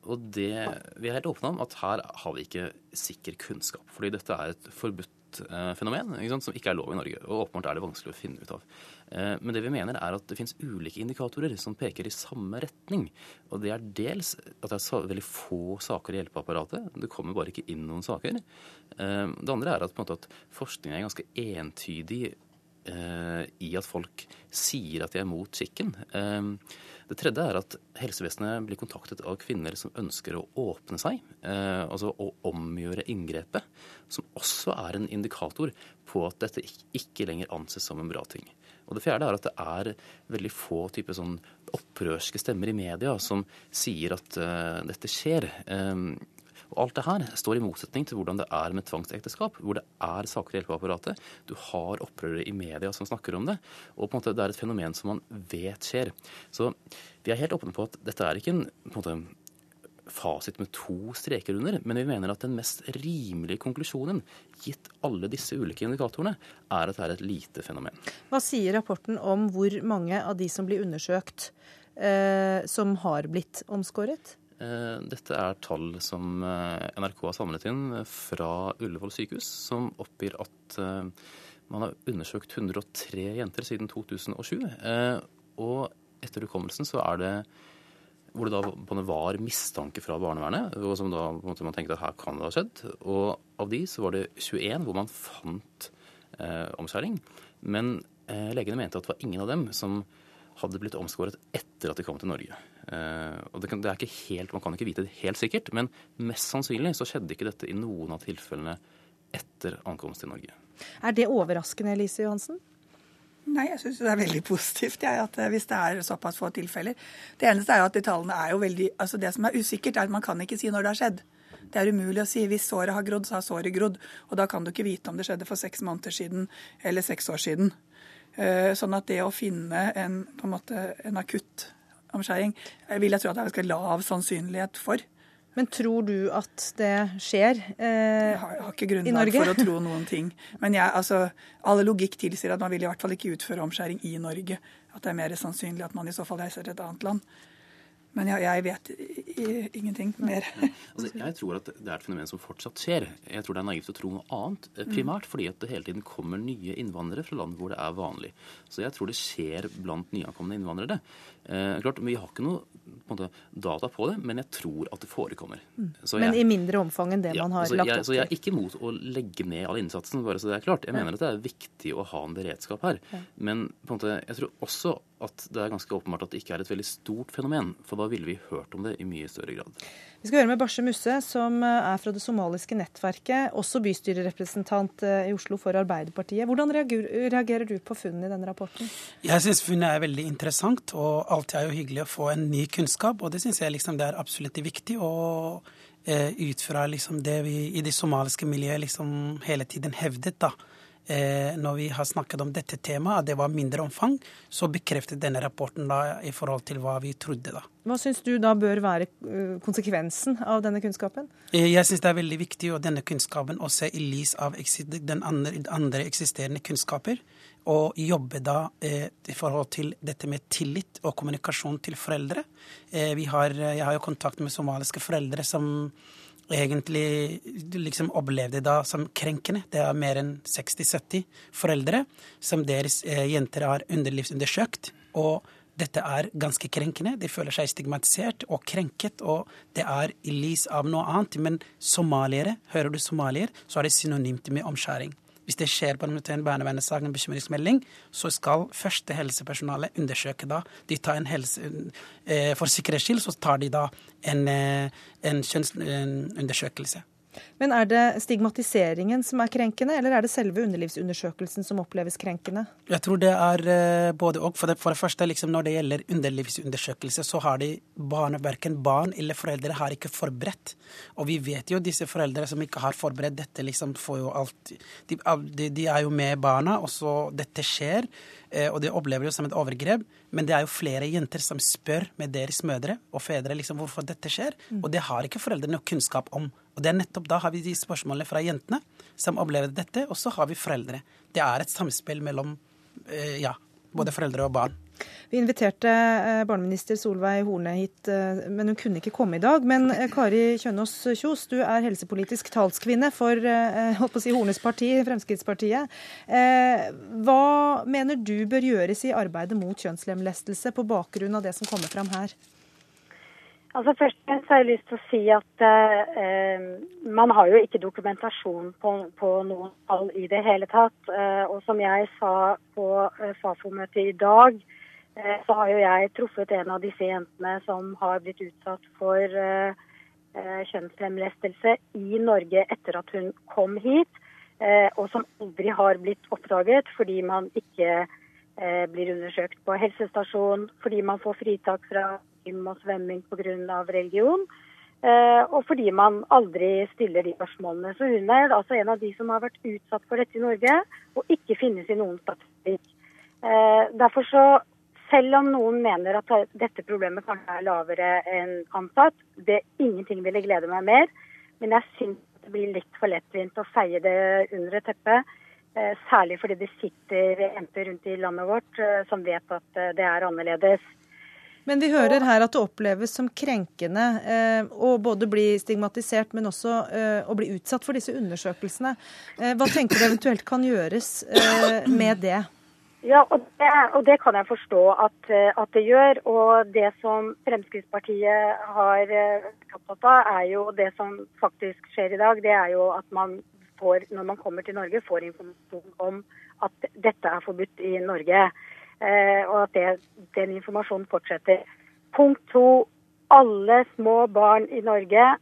og det, vi er helt åpne om at her har vi ikke sikker kunnskap. Fordi dette er et forbudt Eh, fenomen ikke som ikke er lov i Norge. Og åpenbart er det vanskelig å finne ut av. Eh, men det vi mener er at det finnes ulike indikatorer som peker i samme retning. Og det er dels at det er veldig få saker i hjelpeapparatet. Det kommer bare ikke inn noen saker. Eh, det andre er at, at forskningen er ganske entydig i at folk sier at de er mot skikken. Det tredje er at helsevesenet blir kontaktet av kvinner som ønsker å åpne seg, eh, altså å omgjøre inngrepet, som også er en indikator på at dette ikke lenger anses som en bra ting. Og Det fjerde er at det er veldig få type sånn opprørske stemmer i media som sier at dette skjer. Og Alt det her står i motsetning til hvordan det er med tvangsekteskap, hvor det er saker i hjelpeapparatet. Du har opprørere i media som snakker om det, og på en måte det er et fenomen som man vet skjer. Så vi er helt åpne på at dette er ikke en, på en måte, fasit med to streker under, men vi mener at den mest rimelige konklusjonen, gitt alle disse ulike indikatorene, er at det er et lite fenomen. Hva sier rapporten om hvor mange av de som blir undersøkt, eh, som har blitt omskåret? Eh, dette er tall som eh, NRK har samlet inn fra Ullevål sykehus, som oppgir at eh, man har undersøkt 103 jenter siden 2007. Og etter hukommelsen så er det hvor det da var mistanke fra barnevernet, og som da man tenkte at her kan det ha skjedd. Og av de så var det 21 hvor man fant eh, omskjæring. Men eh, legene mente at det var ingen av dem som hadde blitt omskåret etter at de kom til Norge. Eh, og det, kan, det, er ikke helt, Man kan ikke vite det helt sikkert, men mest sannsynlig så skjedde ikke dette i noen av tilfellene etter ankomst til Norge. Er det overraskende, Elise Johansen? Nei, jeg syns det er veldig positivt ja, at eh, hvis det er såpass få tilfeller. Det eneste er jo at de tallene er jo veldig altså Det som er usikkert, er at man kan ikke si når det har skjedd. Det er umulig å si. Hvis såret har grodd, så har såret grodd. Og da kan du ikke vite om det skjedde for seks måneder siden eller seks år siden. Eh, sånn at det å finne en, på en, måte, en akutt omskjæring vil jeg tro at det er ganske lav sannsynlighet for. Men tror du at det skjer eh, jeg har, jeg har ikke grunnlag for å tro noen ting. Men jeg, altså, alle logikk tilsier at man vil i hvert fall ikke utføre omskjæring i Norge. At det er mer sannsynlig at man i så fall reiser til et annet land. Men jeg, jeg vet ingenting mer. altså, jeg tror at det er et fenomen som fortsatt skjer. Jeg tror det er naivt å tro noe annet. primært primært fordi at det hele tiden kommer nye innvandrere fra land hvor det er vanlig. Så jeg tror det skjer blant nyankomne innvandrere. Eh, klart, Vi har ikke noe på måte, data på det, men jeg tror at det forekommer. Mm. men i mindre omfang enn det ja, man har altså, lagt opp til? Så Jeg er ikke imot å legge ned all innsatsen, bare så det er klart. Jeg mener at det er viktig å ha en beredskap her. Ja. Men måte, jeg tror også at det er ganske åpenbart at det ikke er et veldig stort fenomen. For da ville vi hørt om det i mye større grad. Vi skal høre med Bashe Musse, som eh, er fra det somaliske nettverket, også bystyrerepresentant eh, i Oslo for Arbeiderpartiet. Hvordan reagerer du på funnene i denne rapporten? Jeg syns funnet er veldig interessant, og alltid er jo hyggelig å få en ny kunnskap. Og det syns jeg liksom det er absolutt viktig. Og eh, ut fra liksom det vi i det somaliske miljøet liksom hele tiden hevdet, da når vi har snakket om dette temaet, at det var mindre omfang, så bekreftet denne rapporten da i forhold til hva vi trodde. da. Hva syns du da bør være eh, konsekvensen av denne kunnskapen? Eh, jeg syns det er veldig viktig å denne kunnskapen å se i lys av den andre, eksisterende kunnskaper. Og jobbe da eh, i forhold til dette med tillit og kommunikasjon til foreldre. Eh, har, jeg har jo kontakt med somaliske foreldre som egentlig liksom opplevde da som krenkende. Det er mer enn 60-70 foreldre som deres eh, jenter har underlivsundersøkt. Og dette er ganske krenkende. De føler seg stigmatisert og krenket, og det er i lys av noe annet. Men somaliere, hører du somalier, så er det synonymt med omskjæring. Hvis det skjer på en barnevernssak, en bekymringsmelding, så skal første helsepersonalet undersøke da. De tar en helse, eh, For sikkerhets skyld så tar de da en, eh, en kjønnsundersøkelse. Men er det stigmatiseringen som er krenkende, eller er det selve underlivsundersøkelsen som oppleves krenkende? Jeg tror det er eh, både og. For det, for det første, liksom når det gjelder underlivsundersøkelse, så har de barn, verken barn eller foreldre har ikke forberedt. Og vi vet jo disse foreldre som ikke har forberedt dette, liksom får jo alt De, de, er jo med barna, og så dette skjer. Eh, og de opplever det som et overgrep. Men det er jo flere jenter som spør med deres mødre og fedre liksom hvorfor dette skjer. Mm. Og det har ikke foreldrene kunnskap om. Og det er nettopp da har vi de spørsmålene fra jentene som opplever dette, og så har vi foreldre. Det er et samspill mellom eh, ja, både foreldre og barn. Vi inviterte eh, barneminister Solveig Horne hit, eh, men hun kunne ikke komme i dag. Men Kari Kjønaas Kjos, du er helsepolitisk talskvinne for holdt på å si, Hornes parti, Fremskrittspartiet. Hva mener du bør gjøres i arbeidet mot kjønnslemlestelse på bakgrunn av det som kommer fram her? Altså Først og fremst har jeg lyst til å si at eh, man har jo ikke dokumentasjon på, på noen tall i det hele tatt. Eh, og som jeg sa på eh, Fafo-møtet i dag, Eh, så har jo jeg truffet en av disse jentene som har blitt utsatt for eh, eh, kjønnslemlestelse i Norge etter at hun kom hit, og som aldri har blitt oppdaget fordi man ikke blir undersøkt på helsestasjon, fordi man får fritak fra gym og svømming pga. religion. Og fordi man aldri stiller de spørsmålene. Så hun er altså en av de som har vært utsatt for dette i Norge, og ikke finnes i noen statistikk. Derfor så selv om noen mener at dette problemet kanskje er lavere enn antatt, det ingenting ville glede meg mer. Men jeg syns det blir litt for lettvint å feie det under et teppe. Eh, særlig fordi det sitter jenter rundt i landet vårt eh, som vet at eh, det er annerledes. Men vi hører her at det oppleves som krenkende å både bli stigmatisert, men også å bli utsatt for disse undersøkelsene. Hva tenker du eventuelt kan gjøres med det? Ja, og det, og det, kan jeg forstå at, eh, at, det gjør. Og det som Fremskrittspartiet har eh, opptatt av, er jo det som faktisk skjer i dag. Det er jo at man får, når man kommer til Norge, får informasjon om at dette er forbudt i Norge. Eh, og at det, den informasjonen fortsetter. Punkt to. Alle små barn i Norge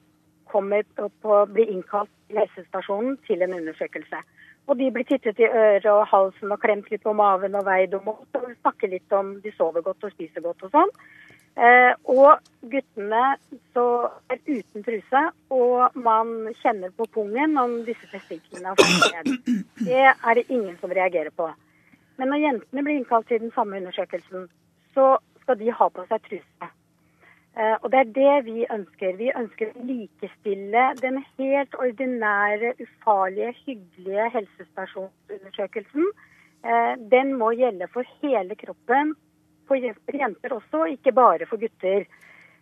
kommer opp og blir innkalt til helsestasjonen til en undersøkelse. Og de blir tittet i øret og halsen og klemt litt på maven og veid og målt og snakker litt om de sover godt og spiser godt og sånn. Eh, og guttene er uten truse, og man kjenner på pungen om disse testiklene har fått ned. Det er det ingen som reagerer på. Men når jentene blir innkalt til den samme undersøkelsen, så skal de ha på seg truse. Eh, og det er det vi ønsker. Vi ønsker å likestille den helt ordinære, ufarlige, hyggelige helsestasjonsundersøkelsen. Eh, den må gjelde for hele kroppen, for jenter også, ikke bare for gutter.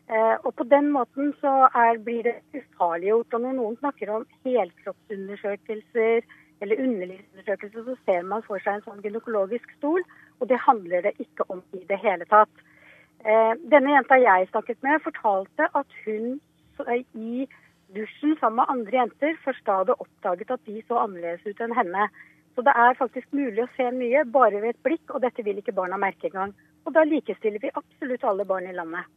Eh, og på den måten så er, blir det ufarliggjort. Og når noen snakker om helkroppsundersøkelser eller underlivsundersøkelse, så ser man for seg en sånn gynekologisk stol, og det handler det ikke om i det hele tatt. Eh, denne jenta jeg snakket med, fortalte at hun i dusjen sammen med andre jenter først da hadde oppdaget at de så annerledes ut enn henne. Så det er faktisk mulig å se mye bare ved et blikk, og dette vil ikke barna merke engang. Og da likestiller vi absolutt alle barn i landet.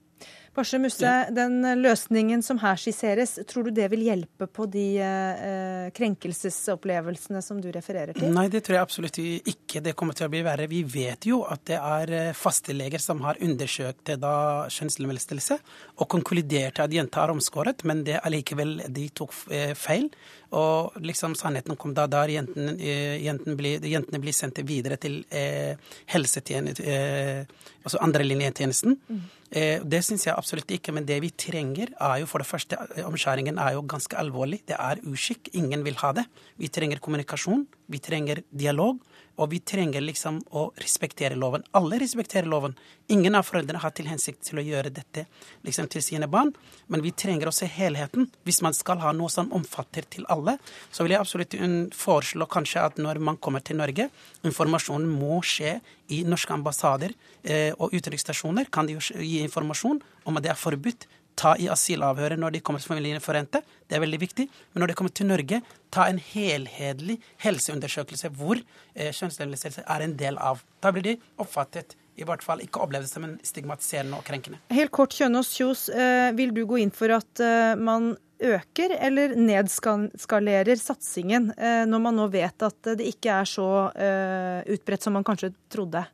Barse Musse, den løsningen som her skisseres, tror du det vil hjelpe på de eh, krenkelsesopplevelsene som du refererer til? Nei, det tror jeg absolutt ikke det kommer til å bli verre. Vi vet jo at det er eh, fasteleger som har undersøkt da kjønnslemlestelse og konkluderte at jenta er omskåret, men det allikevel de tok eh, feil. Og liksom sannheten kom da der jenten jentene, blir, jentene blir sendt videre til eh, helsetjenesten, eh, altså andrelinjetjenesten. Mm. Eh, det syns jeg absolutt ikke, men det vi trenger er jo for det første Omskjæringen er jo ganske alvorlig. Det er uskikk. Ingen vil ha det. Vi trenger kommunikasjon. Vi trenger dialog. Og vi trenger liksom å respektere loven. Alle respekterer loven. Ingen av foreldrene har til hensikt til å gjøre dette liksom til sine barn, men vi trenger å se helheten. Hvis man skal ha noe som omfatter til alle, så vil jeg absolutt foreslå kanskje at når man kommer til Norge, informasjonen må skje i norske ambassader eh, og utenriksstasjoner. Kan de gi informasjon om at det er forbudt ta i asylavhøret når de kommer til familieforente. Det er veldig viktig. Men når de kommer til Norge, ta en helhetlig helseundersøkelse hvor eh, kjønnslemlestelse er en del av. Da blir de oppfattet i hvert fall ikke opplevd som en stigmatiserende og krenkende. Helt kort, Kjønaas Kjos, eh, vil du gå inn for at eh, man øker eller nedskalerer satsingen, eh, når man nå vet at det ikke er så eh, utbredt som man kanskje trodde?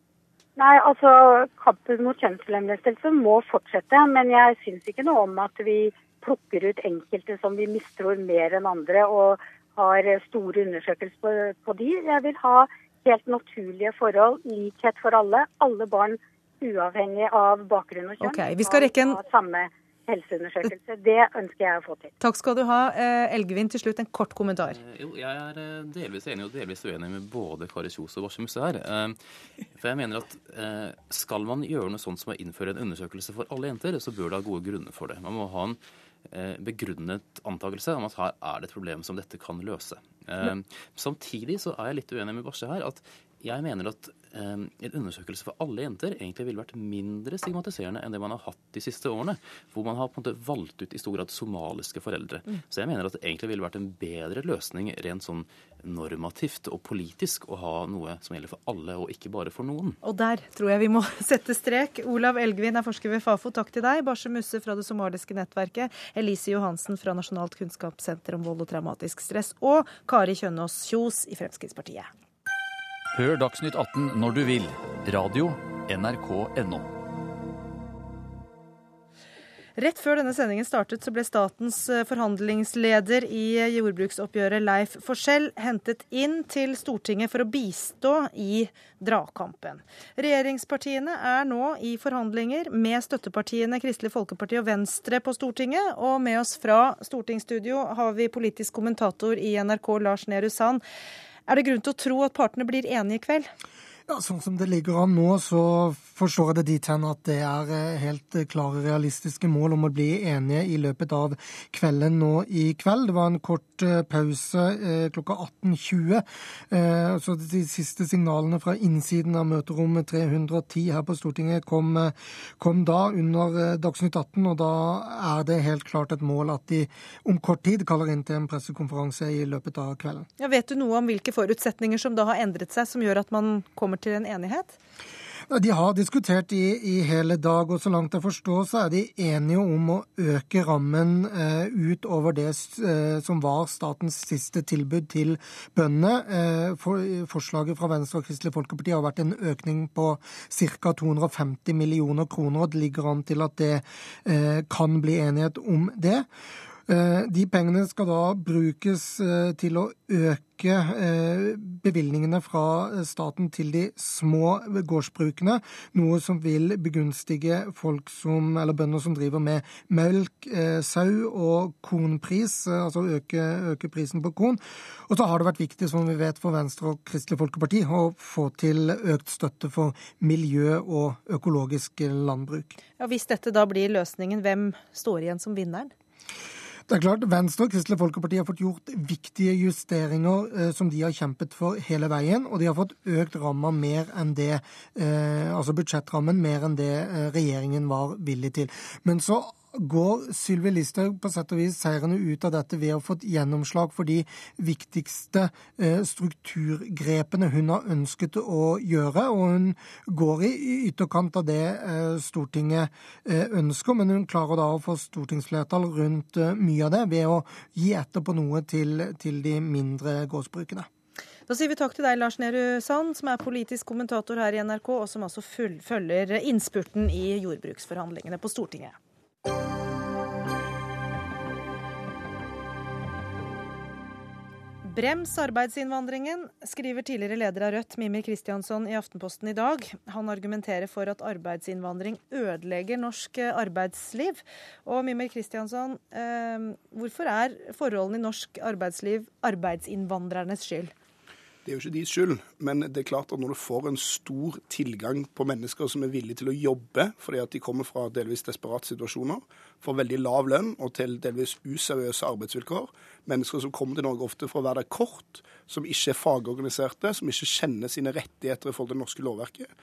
Nei, altså Kampen mot kjønnslemlestelse må fortsette. Men jeg syns ikke noe om at vi plukker ut enkelte som vi mistror mer enn andre, og har store undersøkelser på, på de. Jeg vil ha helt naturlige forhold, likhet for alle. Alle barn uavhengig av bakgrunn og kjønn. Okay, vi skal rekke en... samme helseundersøkelse. Det ønsker jeg å få til. Takk skal du ha. Eh, Elgevin, til slutt en kort kommentar. Eh, jo, jeg er eh, delvis enig og delvis uenig med både Kari Kjos og Barse Musse her. For jeg mener at skal man gjøre noe sånt som å innføre en undersøkelse for alle jenter, så bør det ha gode grunner for det. Man må ha en begrunnet antakelse om at her er det et problem som dette kan løse. Samtidig så er jeg litt uenig med Barse her. at jeg mener at en undersøkelse for alle jenter egentlig ville vært mindre stigmatiserende enn det man har hatt de siste årene, hvor man har på en måte valgt ut i stor grad somaliske foreldre. Mm. Så jeg mener at det egentlig ville vært en bedre løsning rent sånn normativt og politisk å ha noe som gjelder for alle, og ikke bare for noen. Og der tror jeg vi må sette strek. Olav Elgvin er forsker ved Fafo, takk til deg. Barse Musse fra det somaliske nettverket. Elise Johansen fra Nasjonalt kunnskapssenter om vold og traumatisk stress. Og Kari Kjønaas Kjos i Fremskrittspartiet. Hør Dagsnytt 18 når du vil. Radio NRK.no. Rett før denne sendingen startet, så ble statens eh, forhandlingsleder i jordbruksoppgjøret, Leif Forsell, hentet inn til Stortinget for å bistå i dragkampen. Regjeringspartiene er nå i forhandlinger med støttepartiene Kristelig Folkeparti og Venstre på Stortinget. Og med oss fra stortingsstudio har vi politisk kommentator i NRK, Lars Nehru Sand. Er det grunn til å tro at partene blir enige i kveld? Ja, Sånn som det ligger an nå, så forstår jeg det dit hen at det er eh, helt klare realistiske mål om å bli enige i løpet av kvelden nå i kveld. Det var en kort eh, pause klokka 18.20. Så de siste signalene fra innsiden av møterommet 310 her på Stortinget kom, kom da under Dagsnytt 18, og da er det helt klart et mål at de om kort tid kaller inn til en pressekonferanse i løpet av kvelden. Ja, vet du noe om hvilke forutsetninger som da har endret seg, som gjør at man kommer til en enighet? De har diskutert i, i, hele dag, og så langt jeg forstår så er de enige om å øke rammen eh, utover det eh, som var statens siste tilbud til bøndene. Eh, for, forslaget fra Venstre og Kristelig Folkeparti har vært en økning på ca. 250 millioner kroner, og det ligger an til at det eh, kan bli enighet om det. Eh, de pengene skal da brukes eh, til å øke eh, bevilgningene fra staten til de små gårdsbrukene, noe som vil begunstige folk som, eller bønder som driver med melk, sau og kornpris, altså øke, øke prisen på korn. Og så har det vært viktig, som vi vet, for Venstre og Kristelig Folkeparti å få til økt støtte for miljø og økologisk landbruk. Ja, Hvis dette da blir løsningen, hvem står igjen som vinneren? Det er klart, Venstre og Kristelig Folkeparti har fått gjort viktige justeringer eh, som de har kjempet for hele veien, og de har fått økt ramma mer enn det, eh, altså budsjettrammen mer enn det eh, regjeringen var villig til. Men så går Sylvi Listhaug på sett og vis seirende ut av dette ved å ha fått gjennomslag for de viktigste eh, strukturgrepene hun har ønsket å gjøre. Og hun går i ytterkant av det eh, Stortinget eh, ønsker, men hun klarer da å få stortingsflertall rundt mye av det ved å gi etter på noe til, til de mindre gårdsbrukene. Da sier vi takk til deg, Lars Nehru Sand, som er politisk kommentator her i NRK, og som altså følger innspurten i jordbruksforhandlingene på Stortinget. Brems arbeidsinnvandringen, skriver tidligere leder av Rødt, Mimir Kristiansson, i Aftenposten i dag. Han argumenterer for at arbeidsinnvandring ødelegger norsk arbeidsliv. Og Mimir Kristiansson, eh, hvorfor er forholdene i norsk arbeidsliv arbeidsinnvandrernes skyld? Det er jo ikke deres skyld, men det er klart at når du får en stor tilgang på mennesker som er villige til å jobbe fordi at de kommer fra delvis desperate situasjoner, får veldig lav lønn og til delvis useriøse arbeidsvilkår, mennesker som kommer til Norge ofte for å være der kort, som ikke er fagorganiserte, som ikke kjenner sine rettigheter i forhold til det norske lovverket.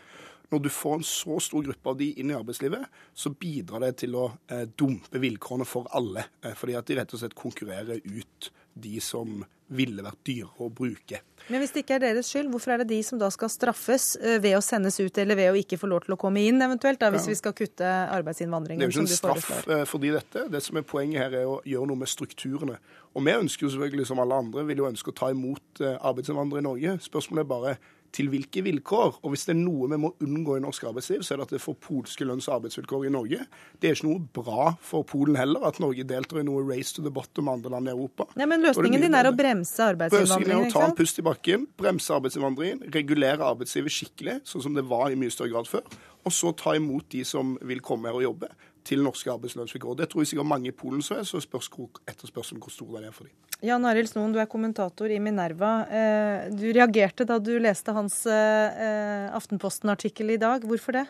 Når du får en så stor gruppe av de inn i arbeidslivet, så bidrar det til å eh, dumpe vilkårene for alle. Eh, fordi at de rett og slett konkurrerer ut de som ville vært dyre å bruke. Men hvis det ikke er deres skyld, hvorfor er det de som da skal straffes eh, ved å sendes ut, eller ved å ikke få lov til å komme inn, eventuelt, da, hvis ja. vi skal kutte arbeidsinnvandringen? Det er jo ikke en straff eh, fordi dette. Det som er Poenget her er å gjøre noe med strukturene. Og vi ønsker jo selvfølgelig, som alle andre, vil jo ønske å ta imot eh, arbeidsinnvandrere i Norge. Spørsmålet er bare til hvilke vilkår. Og hvis det er noe vi må unngå i norsk arbeidsliv, så er det at det får polske lønns- og arbeidsvilkår i Norge. Det er ikke noe bra for Polen heller, at Norge deltar i noe race to the bottom med andre land i Europa. Nei, men løsningen din er å bremse arbeidsinnvandringen? Løsningen er å ta en pust i bakken, bremse arbeidsinnvandringen, regulere arbeidslivet skikkelig, sånn som det var i mye større grad før. Og så ta imot de som vil komme her og jobbe til norske arbeidslønnsvilkår. Det tror jeg sikkert mange i Polen som er, så spørs etterspørselen hvor stor den er for dem. Jan Arild Snoen, du er kommentator i Minerva. Eh, du reagerte da du leste hans eh, Aftenposten-artikkel i dag. Hvorfor det?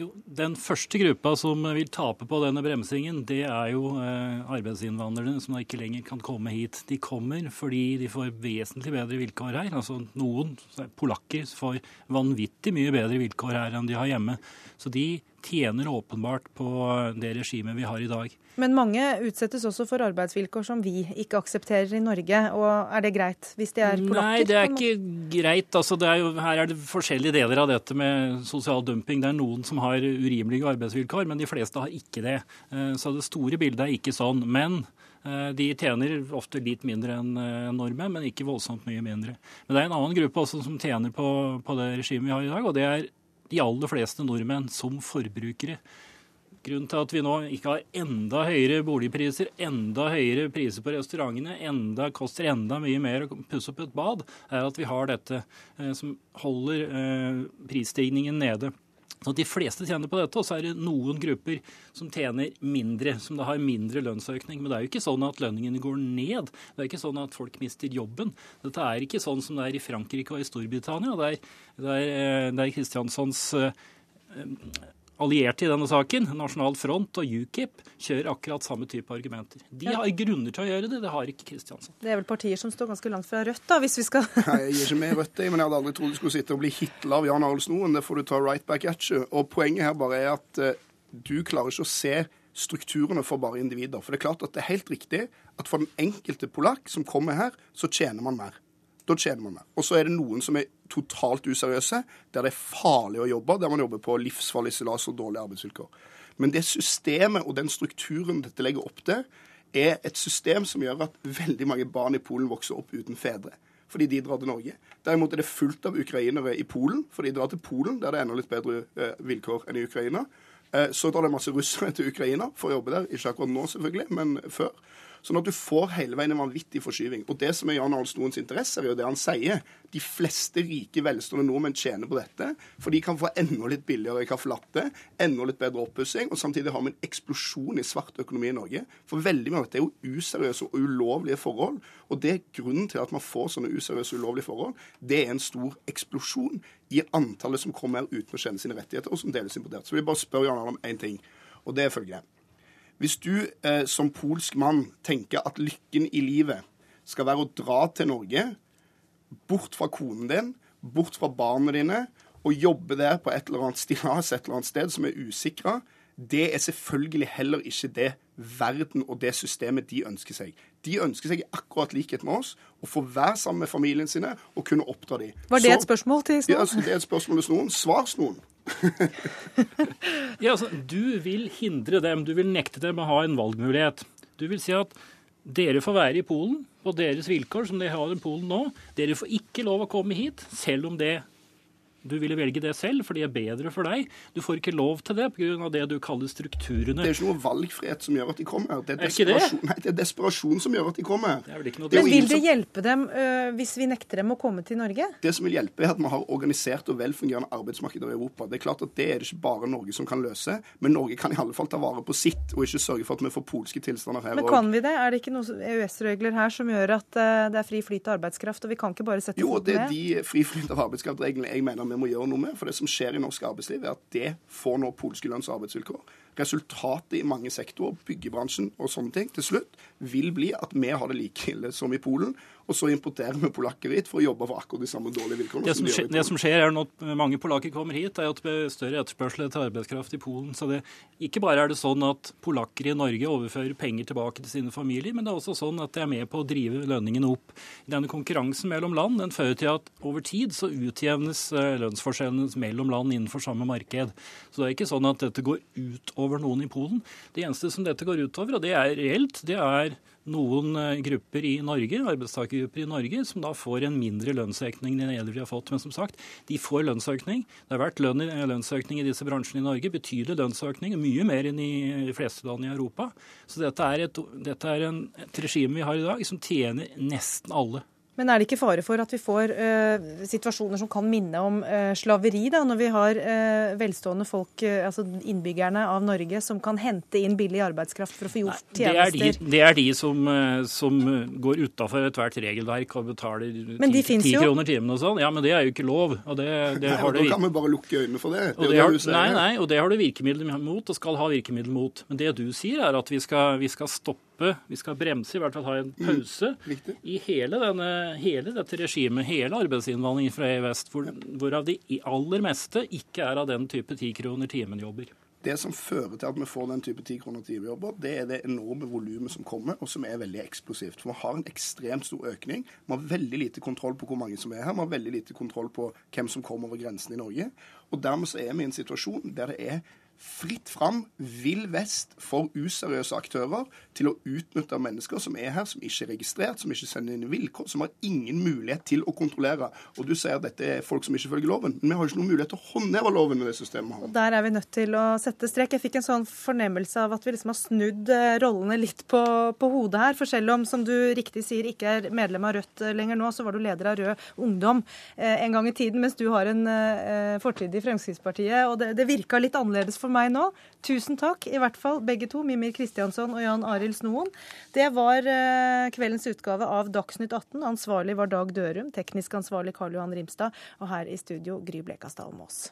Jo, Den første gruppa som vil tape på denne bremsingen, det er jo eh, arbeidsinnvandrerne som da ikke lenger kan komme hit. De kommer fordi de får vesentlig bedre vilkår her. Altså Noen polakker får vanvittig mye bedre vilkår her enn de har hjemme. Så de tjener åpenbart på det regimet vi har i dag. Men mange utsettes også for arbeidsvilkår som vi ikke aksepterer i Norge. og Er det greit hvis de er polakker? Nei, det er ikke greit. Altså, er jo, her er det forskjellige deler av dette med sosial dumping. Det er noen som har urimelige arbeidsvilkår, men de fleste har ikke det. Eh, så det store bildet er ikke sånn. Men eh, de tjener ofte litt mindre enn eh, nordmenn, men ikke voldsomt mye mindre. Men det er en annen gruppe også som tjener på, på det regimet vi har i dag, og det er de aller fleste nordmenn som forbrukere. Grunnen til at vi nå ikke har enda høyere boligpriser, enda høyere priser på restaurantene, enda koster enda mye mer å pusse opp et bad, er at vi har dette eh, som holder eh, prisstigningen nede. Så De fleste tjener på dette, og så er det noen grupper som tjener mindre, som da har mindre lønnsøkning. Men det er jo ikke sånn at lønningene går ned. Det er ikke sånn at folk mister jobben. Dette er ikke sånn som det er i Frankrike og i Storbritannia, der, der, eh, der Kristianssons allierte i denne saken, Nasjonal Front og UKIP, kjører akkurat samme type argumenter. De har grunner til å gjøre det, det har ikke Kristiansen. Det er vel partier som står ganske langt fra Rødt, da, hvis vi skal Nei, Jeg gir ikke med Rødt, jeg, men jeg hadde aldri trodd du skulle sitte og bli hitla av Jan Arild Snoen. Det får du ta right back at you. Og poenget her bare er at uh, du klarer ikke å se strukturene for bare individer. For det er klart at det er helt riktig at for den enkelte polakk som kommer her, så tjener man mer. Da tjener man mer. Og så er det noen som er totalt useriøse, der det er farlig å jobbe, der man jobber på livsfarlig stillas og dårlige arbeidsvilkår. Men det systemet og den strukturen dette legger opp til, er et system som gjør at veldig mange barn i Polen vokser opp uten fedre. Fordi de drar til Norge. Derimot er det fullt av ukrainere i Polen, for de drar til Polen, der det er enda litt bedre eh, vilkår enn i Ukraina. Eh, så drar det masse russere til Ukraina for å jobbe der. Ikke akkurat nå, selvfølgelig, men før. Sånn at du får hele veien en vanvittig forskyving. Og det som er Jan Arild Snoens interesse, er jo det han sier. De fleste rike, velstående nordmenn tjener på dette, for de kan få enda litt billigere caffè latte, enda litt bedre oppussing, og samtidig har vi en eksplosjon i svart økonomi i Norge. For veldig mye av dette er jo useriøse og ulovlige forhold. Og det er grunnen til at man får sånne useriøse og ulovlige forhold. Det er en stor eksplosjon i antallet som kommer her uten å kjenne sine rettigheter, og som deles importert. Så vil jeg bare spørre Jan Arild om én ting, og det er følgende. Hvis du eh, som polsk mann tenker at lykken i livet skal være å dra til Norge, bort fra konen din, bort fra barna dine, og jobbe der på et eller annet stillas et eller annet sted som er usikra, det er selvfølgelig heller ikke det verden og det systemet de ønsker seg. De ønsker seg akkurat likhet med oss å få være sammen med familien sine og kunne oppdra dem. Var det et spørsmål til Snoen? Ja, det er et spørsmål til Snoen. Svar Snoen. Ja, altså, du vil hindre dem, du vil nekte dem å ha en valgmulighet. Du vil si at dere får være i Polen på deres vilkår, som de har i Polen nå. Dere får ikke lov å komme hit, selv om det du ville velge det selv, for det er bedre for deg. Du får ikke lov til det pga. det du kaller strukturene. Det er ikke noe valgfrihet som gjør at de kommer. Det er, er det? Nei, det er desperasjon som gjør at de kommer. Det er vel ikke noe Men vil det hjelpe dem øh, hvis vi nekter dem å komme til Norge? Det som vil hjelpe, er at vi har organisert og velfungerende arbeidsmarkeder i Europa. Det er klart at det er det ikke bare Norge som kan løse, men Norge kan i alle fall ta vare på sitt, og ikke sørge for at vi får polske tilstander her Men kan vi det? Er det ikke noen EØS-regler her som gjør at uh, det er fri flyt av arbeidskraft, og vi kan ikke bare sette foten ned? Jo, det er de fri flyt av arbeidskraftreglene jeg mener vi må gjøre noe med. For det som skjer i norsk arbeidsliv, er at det får nå polske lønns- og arbeidsvilkår. Resultatet i mange sektorer, byggebransjen og sånne ting, til slutt vil bli at vi har det like ille som i Polen, og så importerer vi polakker hit for å jobbe for akkurat de samme dårlige vilkårene. Det som, skjer, det som skjer er at mange polakker kommer hit, er at det er større etterspørsel etter arbeidskraft i Polen. Så det, ikke bare er det sånn at polakker i Norge overfører penger tilbake til sine familier, men det er også sånn at de er med på å drive lønningene opp. Denne konkurransen mellom land den fører til at over tid så utjevnes eh, lønnsforskjellene mellom land innenfor samme marked. Så det er ikke sånn at dette går utover noen i Polen. Det eneste som dette går utover, og det er reelt, det er noen eh, grupper i Norge, arbeidstakergrupper i Norge som da får en mindre lønnsøkning enn de har fått. Men som sagt, de får lønnsøkning. Det har vært lønn, lønnsøkning i disse bransjene i Norge. Betydelig lønnsøkning. Mye mer enn i de fleste land i Europa. Så dette er, et, et regime vi har i dag som tjener nesten alle. Men er det ikke fare for at vi får uh, situasjoner som kan minne om uh, slaveri, da, når vi har uh, velstående folk, altså innbyggerne av Norge, som kan hente inn billig arbeidskraft for å få gjort tjenester? Det er de, det er de som, som går utafor ethvert regelverk og betaler ti kroner timen og sånn. Ja, men det er jo ikke lov. Og det, det nei, og da kan vi bare lukke øynene for det. det, det har, nei, nei, og det har du virkemidler mot og skal ha virkemidler mot. Men det du sier, er at vi skal, vi skal stoppe vi skal bremse, i hvert fall ha en pause, mm, i hele, denne, hele, dette regimet, hele arbeidsinnvandringen fra EØS, hvor, hvorav de aller meste ikke er av den type ti kroner timen-jobber. Det som fører til at vi får den type ti kroner timen-jobber, det er det enorme volumet som kommer, og som er veldig eksplosivt. For Vi har en ekstremt stor økning. Vi har veldig lite kontroll på hvor mange som er her. Vi har veldig lite kontroll på hvem som kommer over grensen i Norge. Og dermed så er vi i en situasjon der det er fritt fram, vill vest for useriøse aktører til å utnytte mennesker som er her, som ikke er registrert, som ikke sender inn vilkår, som har ingen mulighet til å kontrollere. Og du sier at dette er folk som ikke følger loven, men vi har ikke noen mulighet til å håndheve loven med det systemet. Og der er vi nødt til å sette strek. Jeg fikk en sånn fornemmelse av at vi liksom har snudd eh, rollene litt på, på hodet her. For selv om, som du riktig sier, ikke er medlem av Rødt lenger nå, så var du leder av Rød Ungdom eh, en gang i tiden, mens du har en eh, fortid i Fremskrittspartiet. Og det, det virka litt annerledes for meg nå. Tusen takk, i hvert fall begge to, Mimir Kristiansson og Jan Arild Snoen. Det var uh, kveldens utgave av Dagsnytt 18. Ansvarlig var Dag Dørum, teknisk ansvarlig Karl Johan Rimstad, og her i studio Gry Blekastad Almås.